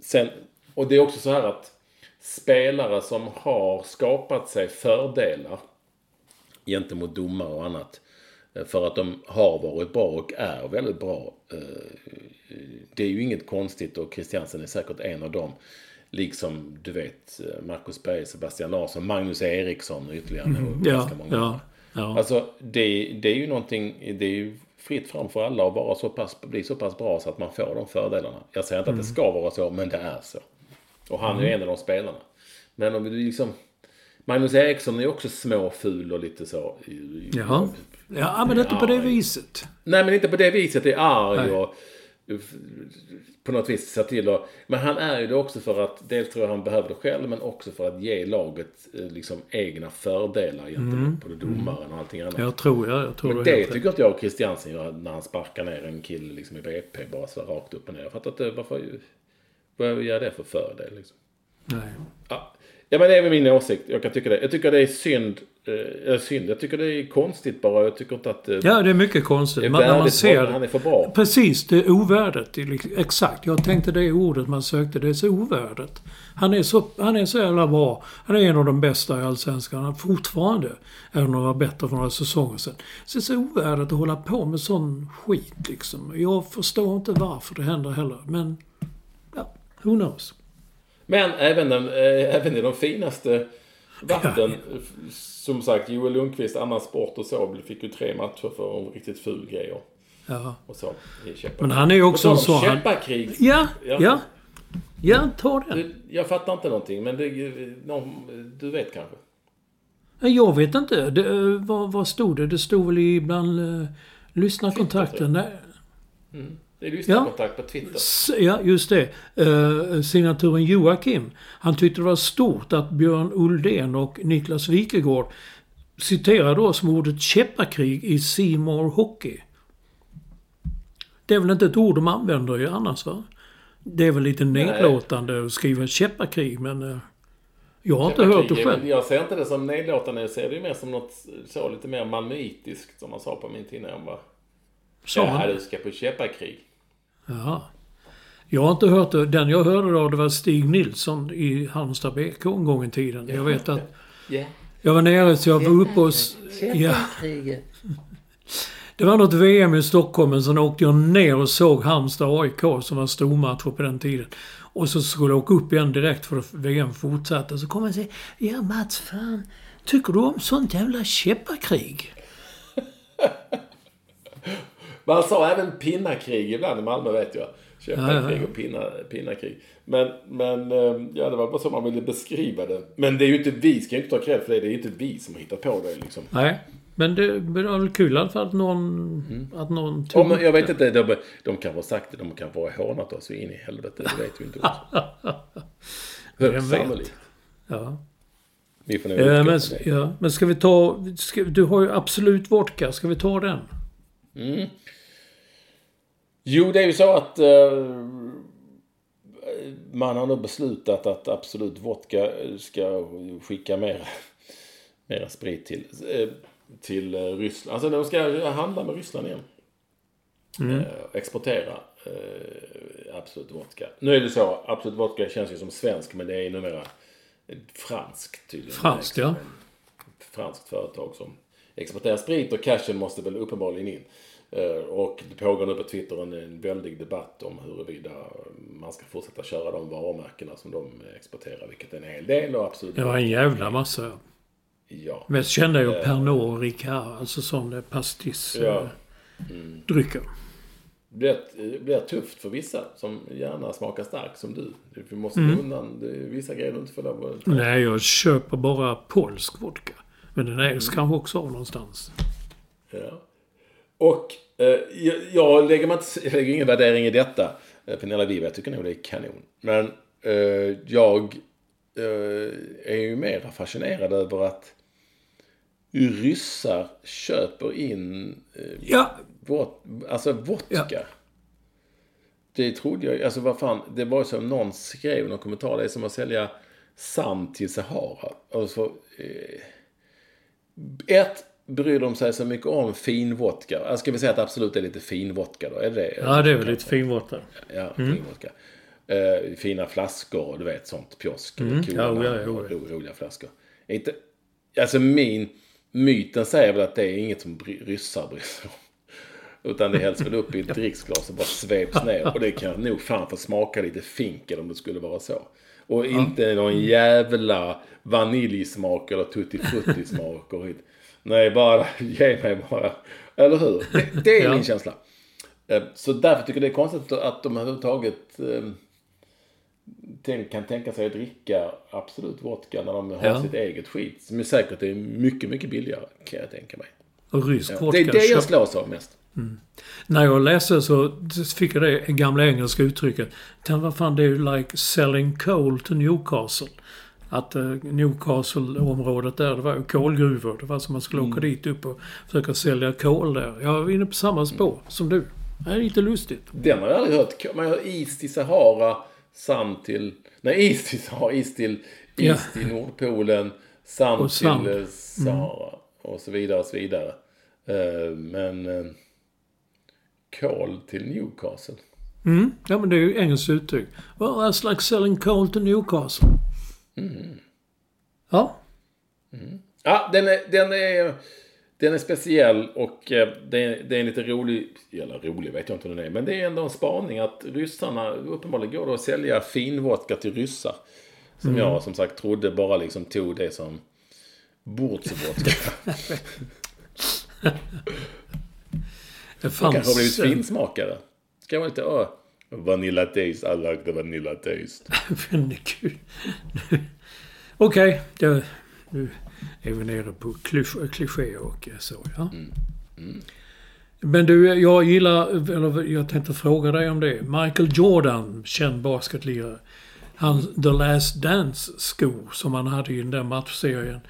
sen, och det är också så här att spelare som har skapat sig fördelar gentemot domare och annat. eh, För att de har varit bra och är väldigt bra. eh, Det är ju inget konstigt och Christiansen är säkert en av dem. Liksom, du vet, eh, Marcus Berg, Sebastian Larsson, Magnus Eriksson och ytterligare mm. Ja, ganska många. ja, ja. Alltså, det, det är ju någonting, det är ju fritt fram för alla att vara så pass, bli så pass bra så att man får de fördelarna. Jag säger inte att det ska vara så, men det är så. Och han är ju en av de spelarna. Men om vi liksom... Magnus Eriksson är också småful och lite så. Jaha. Ja, men inte på det viset. Nej, men inte på det viset. Det är arg Nej. och på något vis ser till och, Men han är ju det också för att, dels tror jag han behöver det själv, men också för att ge laget eh, liksom egna fördelar gentemot både domaren och allting annat. Jag tror jag. Jag tror Men det rätt. tycker inte jag och Christiansen gör när han sparkar ner en kille liksom i BP bara så rakt upp och ner. Jag fattar inte varför... Vad gör det för fördel liksom? Nej. Ja, Ja men det är väl min åsikt. Jag kan tycka det. Jag tycker det är synd. Eh, synd. Jag tycker det är konstigt bara. Jag tycker inte att... Eh, Ja, det är mycket konstigt. är Man, när man ser. Han är för bra. Precis, det är ovärdigt. Det är liksom- Exakt, jag tänkte det ordet man sökte. Det är så ovärdigt. Han är så, han är så jävla bra. Han är en av de bästa i Allsvenskan. Han fortfarande är några bättre för några säsonger sedan. Så det är så ovärdigt att hålla på med sån skit liksom. Jag förstår inte varför det händer heller. Men, ja, who knows? Men även, den, eh, även i de finaste vatten. Som sagt, Joel Lundqvist, annan sport och så, fick ju tre matcher för en riktigt ful grej. Och, Ja. och så. Men han är ju också en sån... Käppakrig. Ja, Ja. ja. Ja, ta den. Jag fattar inte någonting, men det, du vet kanske? Jag vet inte. Det, eh, vad, vad stod det? Det stod väl i bland uh, lyssnarkontakten. Nej. Det är lyssnarkontakt på Twitter. Ja, just det. Uh, signaturen Joakim. Han tyckte det var stort att Björn Uldén och Niklas Wikegård citerade oss med ordet käppakrig i Seymour Hockey. Det är väl inte ett ord de använder ju annars va? Det är väl lite nedlåtande att skriva käppakrig men... eh, jag har inte hört det själv. Jag ser inte det som nedlåtande, jag ser det ju mer som något så lite mer malmöitiskt som man sa på min tid när jag var... Sa Ja, det? du ska på käppakrig. Jaha. Jag har inte hört det. Den jag hörde då det var Stig Nilsson i Halmstad BK en gång i tiden. Jag vet att Ja. jag var nere så jag var uppe och... Ja. Det var något VM i Stockholm men sen åkte jag ner och såg Halmstad AIK som var stormatcher på den tiden. Och så skulle jag åka upp igen direkt för att VM fortsatte. Så kom han och säga Ja Mats, fan. Tycker du om sånt jävla käppakrig? Man sa även pinnakrig ibland i Malmö vet jag. Ja, ja. och pinna, pinnakrig. Men, men eh, ja, det var bara så man ville beskriva det. Men det är ju inte vi, ska ju inte ta cred för det. Det är ju inte vi som har hittat på det liksom. Nej. Men det, var väl kul fall att någon, att någon tog upp jag vet inte, de, de kanske har sagt det, de kanske har hånat oss in i helvete. Det vet vi inte. Högst sannolikt. Ja. Vi får nog utgå men, ja, men ska vi ta... Ska, du har ju Absolut Vodka. Ska vi ta den? Jo, det är ju så att eh, man har nog beslutat att Absolut Vodka ska skicka mer, mer sprit till, eh, till eh, Ryssland. Alltså de ska handla med Ryssland igen. Eh, exportera eh, Absolut Vodka. Nu är det så, Absolut Vodka känns ju som svensk men det är numera franskt tydligen. Franskt, ja. Franskt företag som exporterar sprit och cashen måste väl uppenbarligen in. Eh, Och det pågår nu på Twitter en, en väldig debatt om huruvida man ska fortsätta köra de varumärkena som de exporterar, vilket är en hel del och absolut Det var en jävla massa. ja. Mest kända är ju Pernod och Ricard. Alltså sådana pastis Ja. eh, drycker. Det blir, det blir tufft för vissa som gärna smakar starkt som du. Du måste Mm. undan det är vissa grejer du inte får lov att. Nej, jag köper bara polsk vodka. Men den ägs kanske också av någonstans. Ja. Och eh, jag, jag, lägger man jag lägger ingen värdering i detta. Eh, Pernilla Wiberg, jag tycker nog det är kanon. Men eh, jag eh, är ju mera fascinerad över att ryssar köper in eh, Ja, vod, alltså vodka. Det trodde jag, alltså vad fan, det var ju som någon skrev någon kommentar, det är som att sälja sand till Sahara. Alltså, eh, ett, bryr de sig så mycket om fin vodka? Jag ska vi säga att absolut är lite fin vodka då? Är det ja det är väl lite fin vodka. Ja, fin vodka. Eh, fina flaskor och du vet sånt pjosk. Mm. Coola Ja, ja, ja, ja. ro, roliga flaskor. Inte, alltså min, myten säger väl att det är inget som bry, ryssar bryr sig om. Utan det hälls väl upp i ett dricksglas och bara sveps ner. Och det kan nog fan få smaka lite finkel om det skulle vara så. Och inte någon jävla vaniljsmak eller tutti frutti smak och. Nej, bara ge mig bara. Eller hur? Det, det är Ja. min känsla. Eh, Så därför tycker jag det är konstigt att de överhuvudtaget eh, tänk- kan tänka sig att dricka Absolut vodka när de har Ja. sitt eget skit. Som är säkert är mycket, mycket billigare kan jag tänka mig. Och rysk Ja. vodka. Det är det jag slås av mest. När jag läste så fick jag det gamla engelska uttrycket. Tänk vad fan det är ju like selling coal to Newcastle. Att eh, Newcastle-området där, det var ju kolgruvor. Det var som man skulle åka dit upp och försöka sälja kol där. Jag är inne på samma spår som du. Det är lite lustigt. Den har jag aldrig hört. Man har is till Sahara, sand till... Nej, is till Sahara, is till Ja. is till Nordpolen, Och sand. till eh, Sahara och så vidare och så vidare. Eh, men kol till Newcastle. Mm. Ja, men det är ju engelskt uttryck. Well, that's like selling coal to Newcastle. Ja. Ja, den är, den är, den är speciell och eh, det är, det är en lite rolig, eller rolig vet jag inte om den är, men det är ändå en spaning att ryssarna, uppenbarligen går det att sälja finvodka till ryssar. Som jag som sagt trodde bara liksom tog det som bordsvodka. Det Det kanske har blivit fanns... eh, finsmakare. Ska man inte, åh, vanilla taste, I like the vanilla taste. Men gud. Okej, det- nu är vi nere på klisch- kliché och så, ja. Men du, jag gillar, eller jag tänkte fråga dig om det. Michael Jordan, känd basketlirare. Han The Last Dance-skor som han hade i den där matchserien.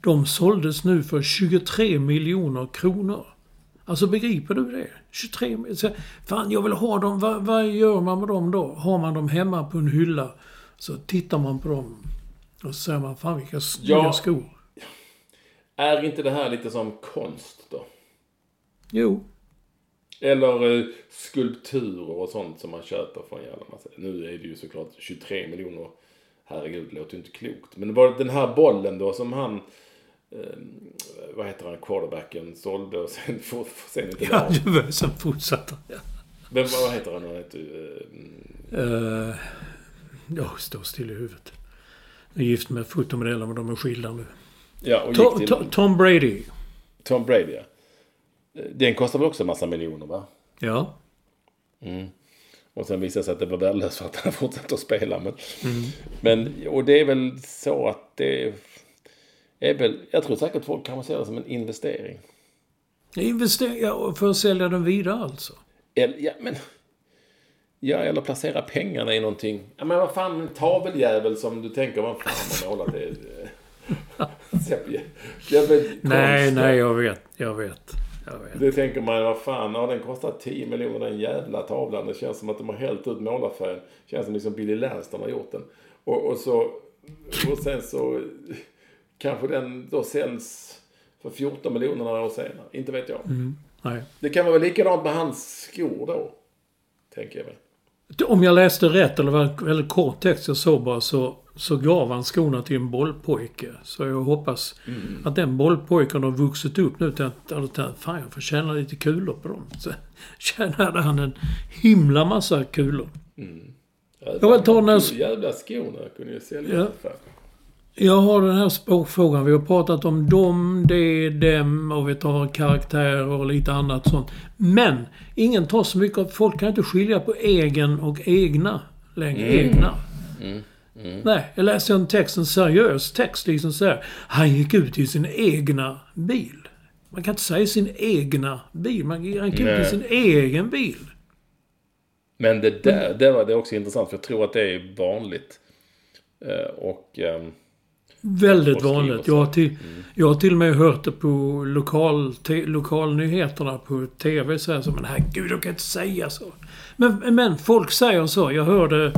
De såldes nu för 23 miljoner kronor. Alltså begriper du det? 23 miljoner. Så, Fan, jag vill ha dem. Vad, vad gör man med dem då? Har man dem hemma på en hylla så tittar man på dem och så säger man fan vilka snygga Ja. skor. Är inte det här lite som konst då? Jo. Eller eh, skulpturer och sånt som man köper från jävla massa. Nu är det ju såklart 23 miljoner. Herregud, det låter ju inte klokt. Men det var den här bollen då som han, eh, vad heter han, quarterbacken sålde och sen, for, sen inte Ja, var sen fortsatte ja. Men vad heter han? Han heter, eh, Uh, ja, stå still i huvudet. Jag är gift med fotomodellen men de är skilda nu. ja, och To, gick to, till Tom Brady. Tom Brady. Ja. Eh, Den kostar väl också en massa miljoner va? Ja. Och sen visade det sig att det var värdelöst för att han fortsatte att spela. Men, men, och det är väl så att det är väl, jag tror säkert folk kan se det som en investering. Investera för att sälja den vidare alltså. Eller, ja, men, ja, eller placera pengarna i någonting. Ja, men vad fan, en taveljävel som du tänker, vad fan har målat det? Nej, nej, jag vet. Jag vet. Jag vet. Det tänker man, vad fan, ja, den kostar 10 miljoner den jävla tavlan. Det känns som att de har hällt ut målarfärgen. Det känns som liksom Billy Lanston har gjort den. Och, och så, och sen så kanske den då säljs för 14 miljoner några år senare. Inte vet jag. Nej. Det kan vara likadant med hans skor då. Tänker jag väl. Om jag läste rätt, eller var väldigt kort text jag såg bara, så, så gav han skorna till en bollpojke. Så jag hoppas att den bollpojken har vuxit upp nu till att, att, att fan jag får tjäna lite kulor på dem. Så tjänade han en himla massa kulor. Jag vill ta den här- jävla skorna kunde ju sälja Ja. för. Jag har den här språkfrågan. Vi har pratat om dem, det, dem och vi tar karaktärer och lite annat sånt. Men ingen tar så mycket av... Folk kan inte skilja på egen och egna längre. Egna. Nej, jag läste en text, en seriös text liksom så här. Han gick ut i sin egna bil. Man kan inte säga sin egna bil. Man han gick ut i sin egen bil. Men det där, det var det också intressant för jag tror att det är vanligt. Eh, Och ehm, Väldigt vanligt. Jag har, till, jag har till och med hört det på lokal, te, lokalnyheterna på TV. Så här, så, men herregud, de kan inte säga så. Men, men folk säger så. Jag hör det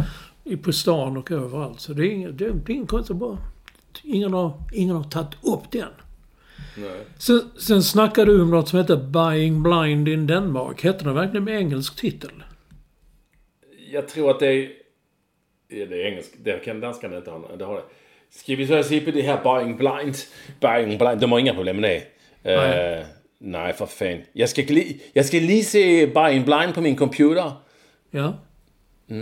på stan och överallt. Så det är inget, det, är inget konstigt. Bara. Ingen, har, ingen har tagit upp den. nej. Sen, sen snackade du om något som heter Buying Blind in Denmark. Hette det verkligen med engelsk titel? Jag tror att det är... Det är engelsk. Det kan danskarna inte ha. Det har det. Ska vi så se på det här buying blind? Buying blind. De har inga problem med det. Nej. Eh, nej, för fan. Jag ska, li- jag ska lige se buying blind på min computer. Ja.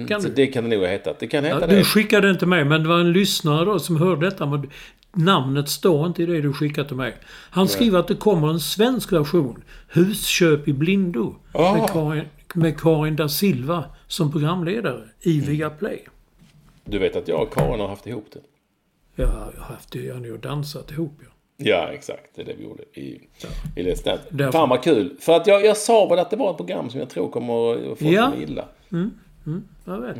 kan Så du? det kan det nog ha hetat. Det kan heta Ja, det. du skickade inte mig, men det var en lyssnare då som hörde detta. Men namnet står inte i det du skickade till mig. Han skriver att det kommer en svensk version. Husköp i blindo. Ah. Med, Karin, med Karin da Silva som programledare i Mm. Viaplay. Du vet att jag och Karin har haft ihop det. Jag har haft det, jag har nog dansat ihop ja. Ja, exakt. Det är det vi gjorde i, i Let's Dance. Därför- Fan vad kul. För att jag, jag sa väl att det var ett program som jag tror kommer att få Ja. ja. illa. Jag vet.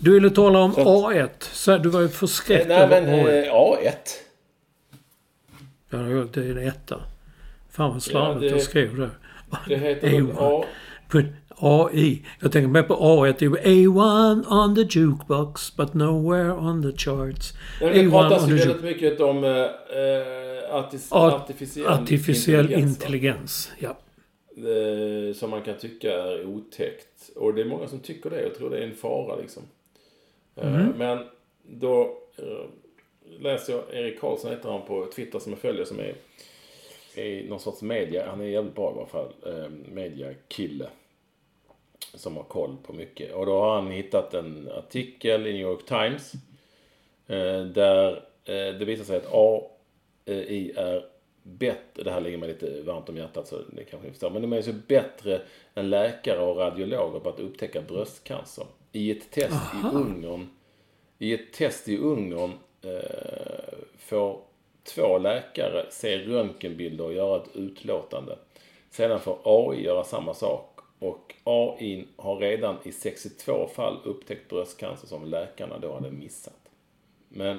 Du ville tala om Så att- A1. Så du var ju förskräckt Nej men över A1. eh, A1. Ja, det är en etta. Fan vad slarvigt Ja, det- jag skrev det. Det heter A... AI. Jag tänker mer på A1. Det är ju A1 on the jukebox but nowhere on the charts. Ja, det A1 pratas ju väldigt mycket om eh, eh, artis, Art- artificiell, Artificiell va? intelligens. Ja. eh, som man kan tycka är otäckt. Och det är många som tycker det. Jag tror det är en fara liksom. Eh, Men då eh, läser jag Erik Karlsson heter han på Twitter som jag följer som är, är någon sorts media. Han är jävligt bra i alla fall. Eh, mediakille. Som har koll på mycket. Och då har han hittat en artikel i New York Times. Eh, där eh, det visar sig att AI är bättre, det här ligger mig lite varmt om hjärtat så det kanske ni förstår, men de är så bättre än läkare och radiologer på att upptäcka bröstcancer. I ett test i Ungern, i ett test i Ungern eh, får två läkare se röntgenbilder och göra ett utlåtande. Sedan får AI göra samma sak och AI har redan i 62 fall upptäckt bröstcancer som läkarna då hade missat. Men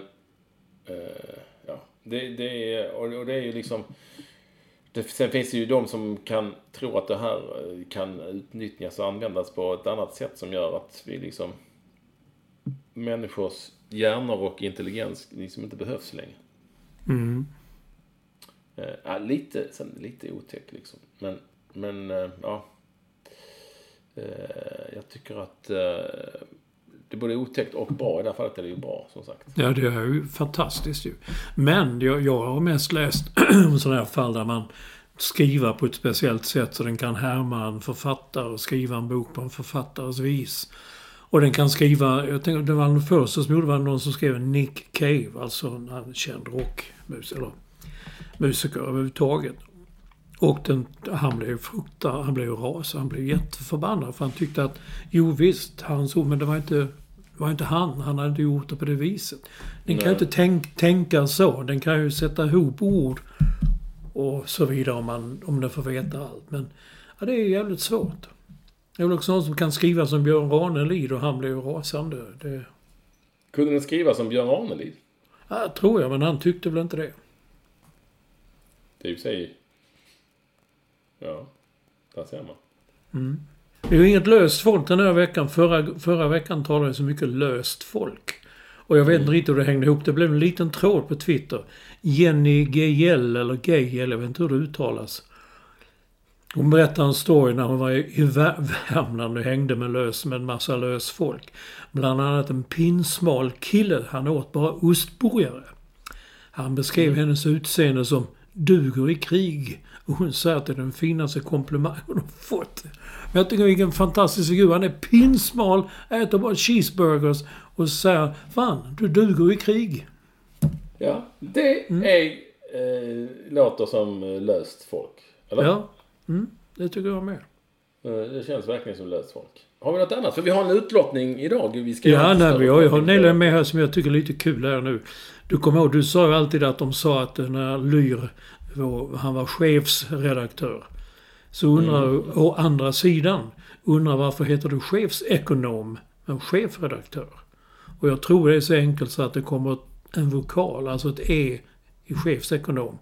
Eh, ja, det, det är, och det är ju liksom... Det, sen finns det ju de som kan tro att det här eh, kan utnyttjas och användas på ett annat sätt som gör att vi liksom... Människors hjärnor och intelligens liksom inte behövs längre. Eh, ja, lite, sen, lite otäck liksom. Men, men eh, ja. Eh, jag tycker att eh, det är både otäckt och bra. I det här fallet är det ju bra, som sagt. Ja, det är ju fantastiskt ju. Men jag, jag har mest läst om sådana här fall där man skriver på ett speciellt sätt så den kan härma en författare och skriva en bok på en författares vis. Och den kan skriva, jag tänkte, det var den första som gjorde var någon som skrev Nick Cave, alltså en känd rockmusiker, eller musiker överhuvudtaget. Och den, han blev frukta, han blev rasande, han blev jätteförbannad för han tyckte att jo visst, hans ord, men det var inte, var inte han, han hade inte gjort det på det viset. Den kan ju Nej. inte tänk, tänka så, den kan ju sätta ihop ord och så vidare om, man, om den får veta allt. Men ja, det är jävligt svårt. Det är väl också någon som kan skriva som Björn Ranelid och han blev rasande. Det Kunde den skriva som Björn Ranelid? ja, tror jag, men han tyckte väl inte det. Det är ju sig... Ja, där ser man. Det är ju inget löst folk den här veckan. Förra, förra veckan talade jag så mycket löst folk. Och jag vet inte riktigt hur det hängde ihop. Det blev en liten tråd på Twitter. Jenny Gejel, eller Gejel, jag vet inte hur det uttalas. Hon berättade en story när hon var i i Vär- Värmland och hängde med lös med en massa lös folk. Bland annat en pinsmal kille. Han åt bara ostburgare. Han beskrev hennes utseende som duger i krig. Och hon säger att det är den finaste komplimangen hon har fått. Men jag tycker vilken fantastisk figur. Han är pinsmal, äter bara cheeseburgers och säger Fan, du duger i krig. Ja, det är... Eh, låter som eh, löst folk. Eller? Ja, mm, det tycker jag med. Eh, Det känns verkligen som löst folk. Har vi något annat? För vi har en utlottning idag. Vi ska Ja, nej, vi har, jag har. Nelly med här som jag tycker är lite kul här nu. Du kommer ihåg, du sa ju alltid att de sa att när Lyr, var, han var chefsredaktör. Så undrar Mm. å andra sidan, undrar varför heter du chefsekonom, men chefredaktör? Och jag tror det är så enkelt så att det kommer en vokal, alltså ett E i chefsekonom.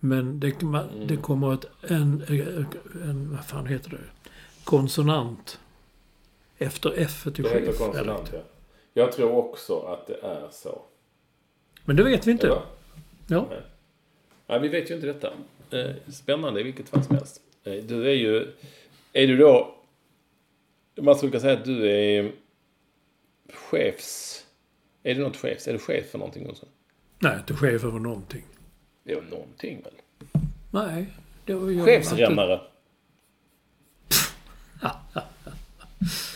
Men det, Mm. det kommer ett, en, en, vad fan heter det? Konsonant. Efter F i chefredaktör. konsonant, ja. Jag tror också att det är så. Men det vet vi inte. Eller? Ja. Nej. Vi vet ju inte detta. Eh, Spännande i vilket fall som helst. Eh, Du är ju... Är du då... Man skulle kunna säga att du är chefs... Är du något chefs? Är du chef för någonting också? Nej, inte chef över någonting. Det är väl någonting väl? Nej. Det var jag Chefsrännare.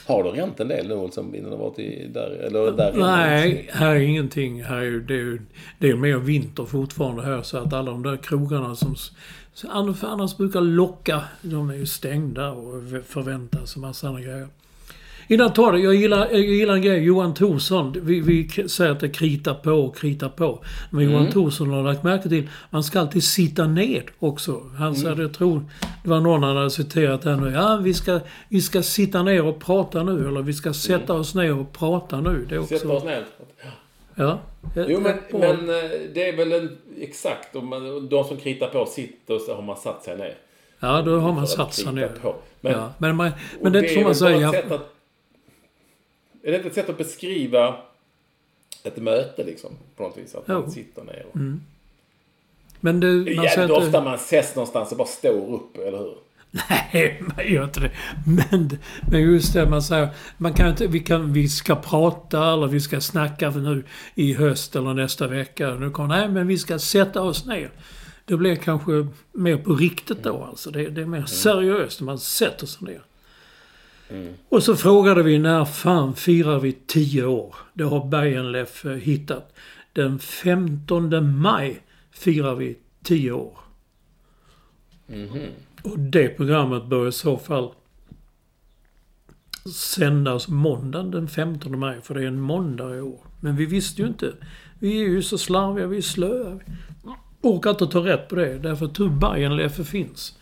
Har du ränt en del nu som innan du varit i, där? Eller där inne? Nej, här är ingenting. Här är, det, är, ju- det är mer vinter fortfarande här så att alla de där krogarna som annars, brukar locka, de är ju stängda och förväntas och massa andra grejer. Innan tar det, jag gillar, jag gillar en grej. Johan Thorsson, vi, vi säger att det kritar på och kritar på. Men Johan Thorsson har lagt märke till, man ska alltid sitta ned också. Han sa, jag tror, det var någon han hade citerat här nu. Ja, vi ska, vi ska sitta ner och prata nu. Eller vi ska sätta oss ner och prata nu. Det är också... Sätta oss ner. Ja. Jo, men, men eh, det är väl en, exakt. Om man, de som kritar på sitter och så har man satt sig ner. Ja, då har man satt sig ner. på. Men, ja, men, man, men det, får är man väl bara säga. ett sätt att, Är det inte ett sätt att beskriva ett möte liksom? På något vis. Att Jo. man sitter ner. Och... Men det, Det är jävligt inte- ofta man ses någonstans och bara står upp, eller hur? Nej, man gör inte det. Men, men just det man säger. Man kan inte, vi, kan, vi ska prata eller vi ska snacka för nu i höst eller nästa vecka. Nu kommer, nej, men vi ska sätta oss ner. Det blir kanske mer på riktigt då alltså. Det, det är mer seriöst när man sätter sig ner. Och så frågade vi när fan firar vi 10 år? Det har Bergenlef eh, hittat. Den 15 maj firar vi 10 år. Och det programmet bör i så fall sändas måndagen den 15 maj, för det är en måndag i år. Men vi visste ju inte. Vi är ju så slarviga, vi är slöa. Vi orkar inte ta rätt på det, därför att Bajenleffe finns.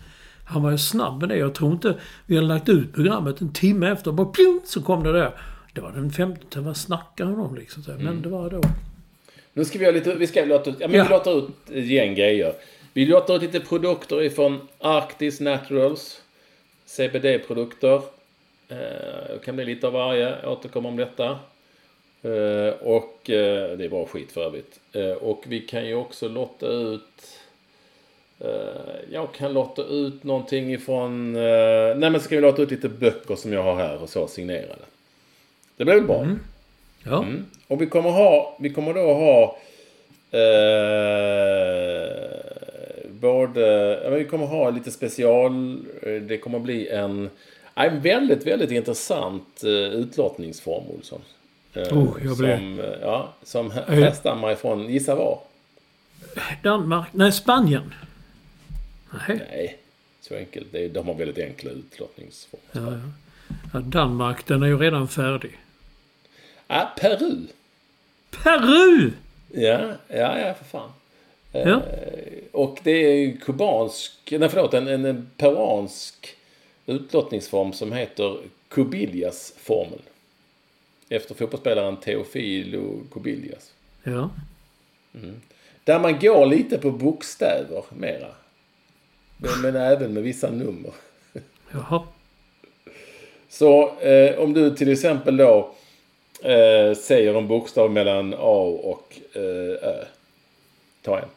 Han var ju snabb med det. Jag tror inte vi hade lagt ut programmet en timme efter. Bara pjong, så kom det där. Det var den 15. Vad snackar han om liksom? Men det var då. Nu ska vi ha lite, vi ska låta ut, ja men Ja. vi låter ut ett gäng grejer. Vi låter ut lite produkter ifrån Arctis Naturals. CBD-produkter. Eh, det kan bli lite av varje, jag återkommer om detta. Eh, och eh, det är bra skit för övrigt. Och vi kan ju också lotta ut jag kan lotta ut någonting ifrån... eh, nej men ska vi lotta ut lite böcker som jag har här och så signerade. Det blir väl bra? Ja. Mm. Och vi kommer ha, vi kommer då ha eh, både, ja, vi kommer ha lite special, eh, det kommer bli en, en väldigt, väldigt intressant eh, utlottningsform Olsson. Eh, Oh, jag blir- som, eh, ja, som här- härstammar ifrån, gissa var? Danmark. Nej, Spanien. Nej. Nej, så enkelt. De har väldigt enkla utlottningsformer. Ja, ja. Ja, Danmark, den är ju redan färdig. Ah, Peru! Peru! Ja, ja, ja för fan. Ja. Och det är ju kubansk, nej förlåt, en, en, peruansk utlottningsform som heter Cubillas-formeln. Efter fotbollsspelaren Teofilo Cubillas. Ja. Där man går lite på bokstäver mera. Men, även med vissa nummer. Jaha. Så eh, om du till exempel då eh, säger en bokstav mellan A och eh, Ö. Ta en.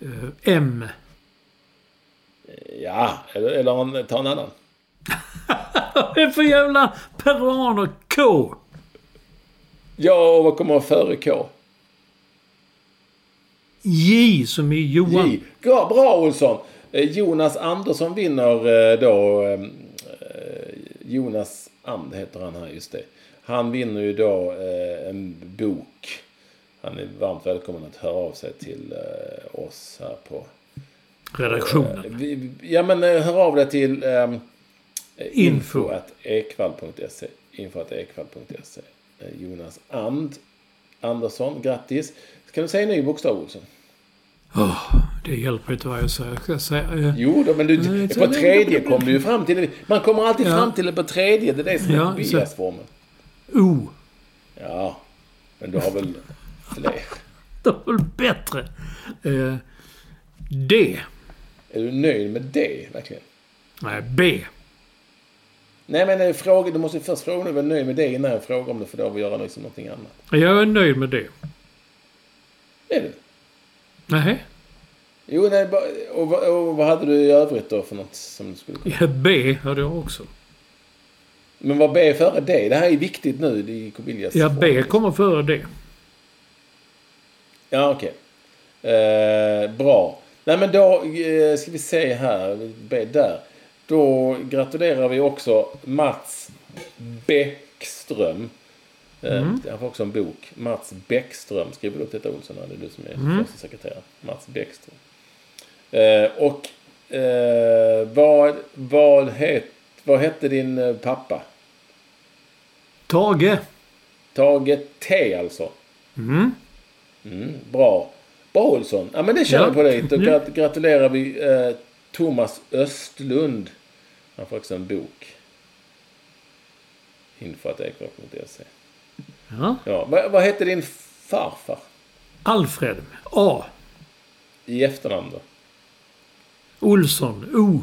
Eh, M. Ja, eller, eller en, ta en annan. Vad är för jävla peruaner? K. Ja, och vad kommer före K? J som i Johan. J. Bra, bra Olsson! Eh, Jonas Andersson vinner eh, då... eh, Jonas And heter han här, just det. Han vinner ju då en bok. Han är varmt välkommen att höra av sig till oss här på... Redaktionen. Ja men hör av dig till um, Info. info at ekvall.se. Info at ekvall.se. Jonas And Andersson, grattis. Ska du säga en ny bokstav Olsson? Det hjälper inte vad jag säger. Jag ska säga... Eh, Jo då, men du, Nej, på så- tredje kom du ju fram till det. Man kommer alltid Ja. fram till det på tredje. Det är det som är Ja, biasformen. o. Ja, men du har väl fler. Det var väl bättre. Eh, D. Är du nöjd med det, verkligen? Nej, B. Nej, men eh, fråga, du måste först fråga om du är nöjd med det innan jag frågar om du får lov att göra liksom någonting annat. Jag är nöjd med det. Är du? Nej. Jo, nej, och, vad- och vad hade du i övrigt då för något som du skulle kunna... Ja, B hade jag också. Men vad B före det? Det här är viktigt nu i Cobillas Ja, B kommer före D. Ja, okej. Eh, bra. Nej, men då eh, ska vi se här. B där. Då gratulerar vi också Mats Bäckström. Eh, Han får också en bok. Mats Bäckström. Skriver du upp detta Olsson? Det är du som är första sekreterare. Mats Bäckström. Eh, och eh, vad, vad, het, vad hette din eh, pappa? Tage. Tage T alltså. Mm. Mm, bra. Bra Olsson. Ja men det kör Ja. på dig. Då gratulerar vi eh, Thomas Östlund. Han får också en bok. Info.ekvall.se Ja. Ja, vad, vad hette din farfar? Alfred. A. I efternamn då? Olsson. O.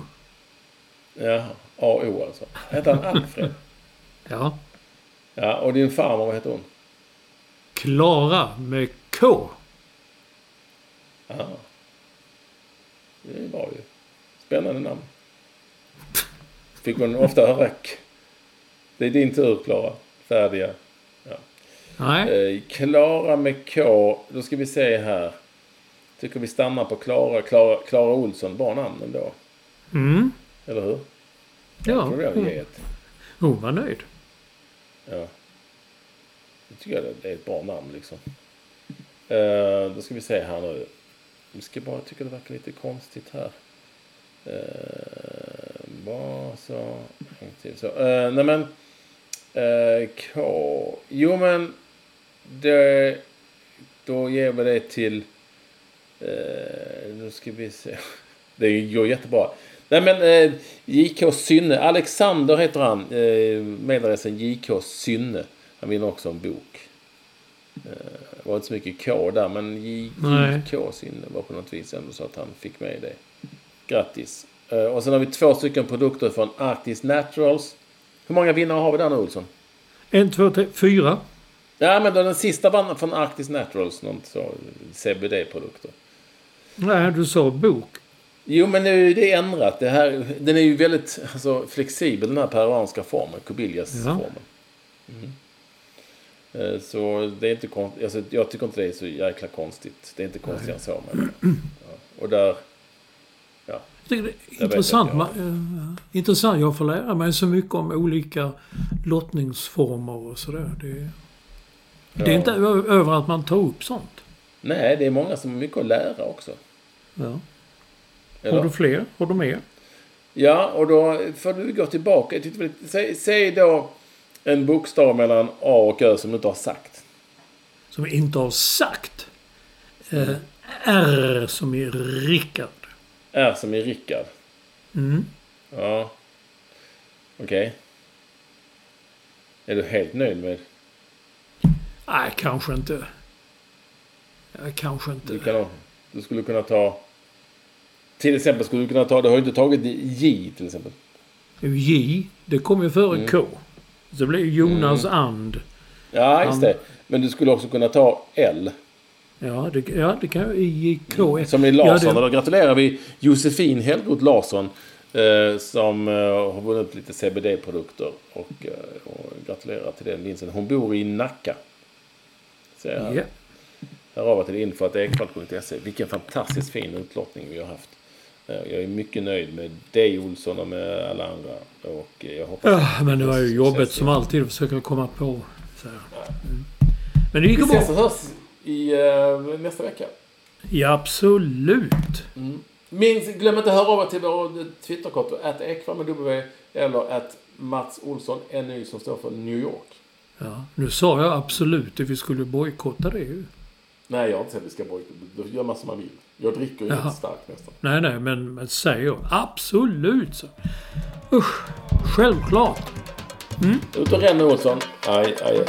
Ja, A-O alltså. Hette han Alfred? Ja. Ja, och din farmor, vad heter hon? Klara med K. Ja. Det är bra ju. Spännande namn. Fick man ofta höra. Det är din tur, Klara. Färdiga. Nej. Eh, Klara med K. Då ska vi se här. Tycker vi stannar på Klara. Klara, Klara Olsson. Bra namn ändå. Mm. Eller hur? Ja. Jag tror jag ge ett. Hon var nöjd. Ja. Jag tycker jag det är ett bra namn liksom. Eh, då ska vi se här nu. Vi ska bara tycka det verkar lite konstigt här. Uh, bara så. En till så. Uh, nej men. eh, K. Jo men. Det, då ger vi det till. eh, nu ska vi se. Det går jättebra. Nej men eh, JK Synne. Alexander heter han. Eh, Mailadressen JK Synne. Han vinner också en bok. Eh, det var inte så mycket K där men. JK Synne var på något vis ändå så att han fick med det. Grattis. Eh, och sen har vi två stycken produkter från Arctis Naturals. Hur många vinnare har vi där nu Olsson? En, två, tre, fyra. Ja men då den sista vann från Arctis Naturals. Något så CBD-produkter. Nej, du sa bok. Jo, men nu är det ändrat. Det här, den är ju väldigt alltså, flexibel, den här peruanska formen. Kubillas-formen. Mm. Eh, Så det är inte konstigt. Alltså, jag tycker inte det är så jäkla konstigt. Det är inte konstigt än så. Men, ja. Och där... Ja. Jag tycker det är intressant. jag. Man, eh, intressant. Jag får lära mig så mycket om olika lottningsformer och sådär. Det, det är Ja. inte över att man tar upp sånt. Nej, det är många som har mycket att lära också. Ja. Eller? Har du fler? Har du mer? Ja, och då får du gå tillbaka. Jag Säg, säg då en bokstav mellan A och Ö som du inte har sagt. Som vi inte har sagt. Eh, R som i Rickard. R som i Rickard. Mm. Ja. Okej. Är du helt nöjd med... Nej, kanske inte. Nej, kanske inte. Du, kan, du skulle kunna ta... Till exempel skulle du kunna ta... Du har ju inte tagit J till exempel. J, det kommer ju före Mm. K. Så det blir Jonas And. Ja, just det. Men du skulle också kunna ta L. Ja, det, ja, det kan jag i K. Som i Larsson. Ja, det, då gratulerar vi Josefin Hellroth Larsson. Eh, som eh, har vunnit lite CBD-produkter. Och, eh, och gratulerar till den vinsten. Hon bor i Nacka. Ser jag ja. Hör av till info.ekvall.se. Vilken fantastiskt fin utlottning vi har haft. Jag är mycket nöjd med dig Olsson och med alla andra. Och jag hoppas... Ja, men det var ju igen. som alltid att försöka komma på. Så. Mm. Men det gick Vi bra. ses och hörs i uh, nästa vecka. Ja, absolut. Minns, glöm inte att höra av er till vår Twitterkonto. Att Ekvall med W eller att Mats Olsson NY som står för New York. Ja, nu sa jag absolut att vi skulle bojkotta det ju. Nej, jag har inte sagt att vi ska bojkotta. Då gör man som man vill. Jag dricker ju inte starkt nästan. Nej, nej, men, men säger jag absolut så. Usch, självklart. Ut och ränna Olsson. Aj, aj.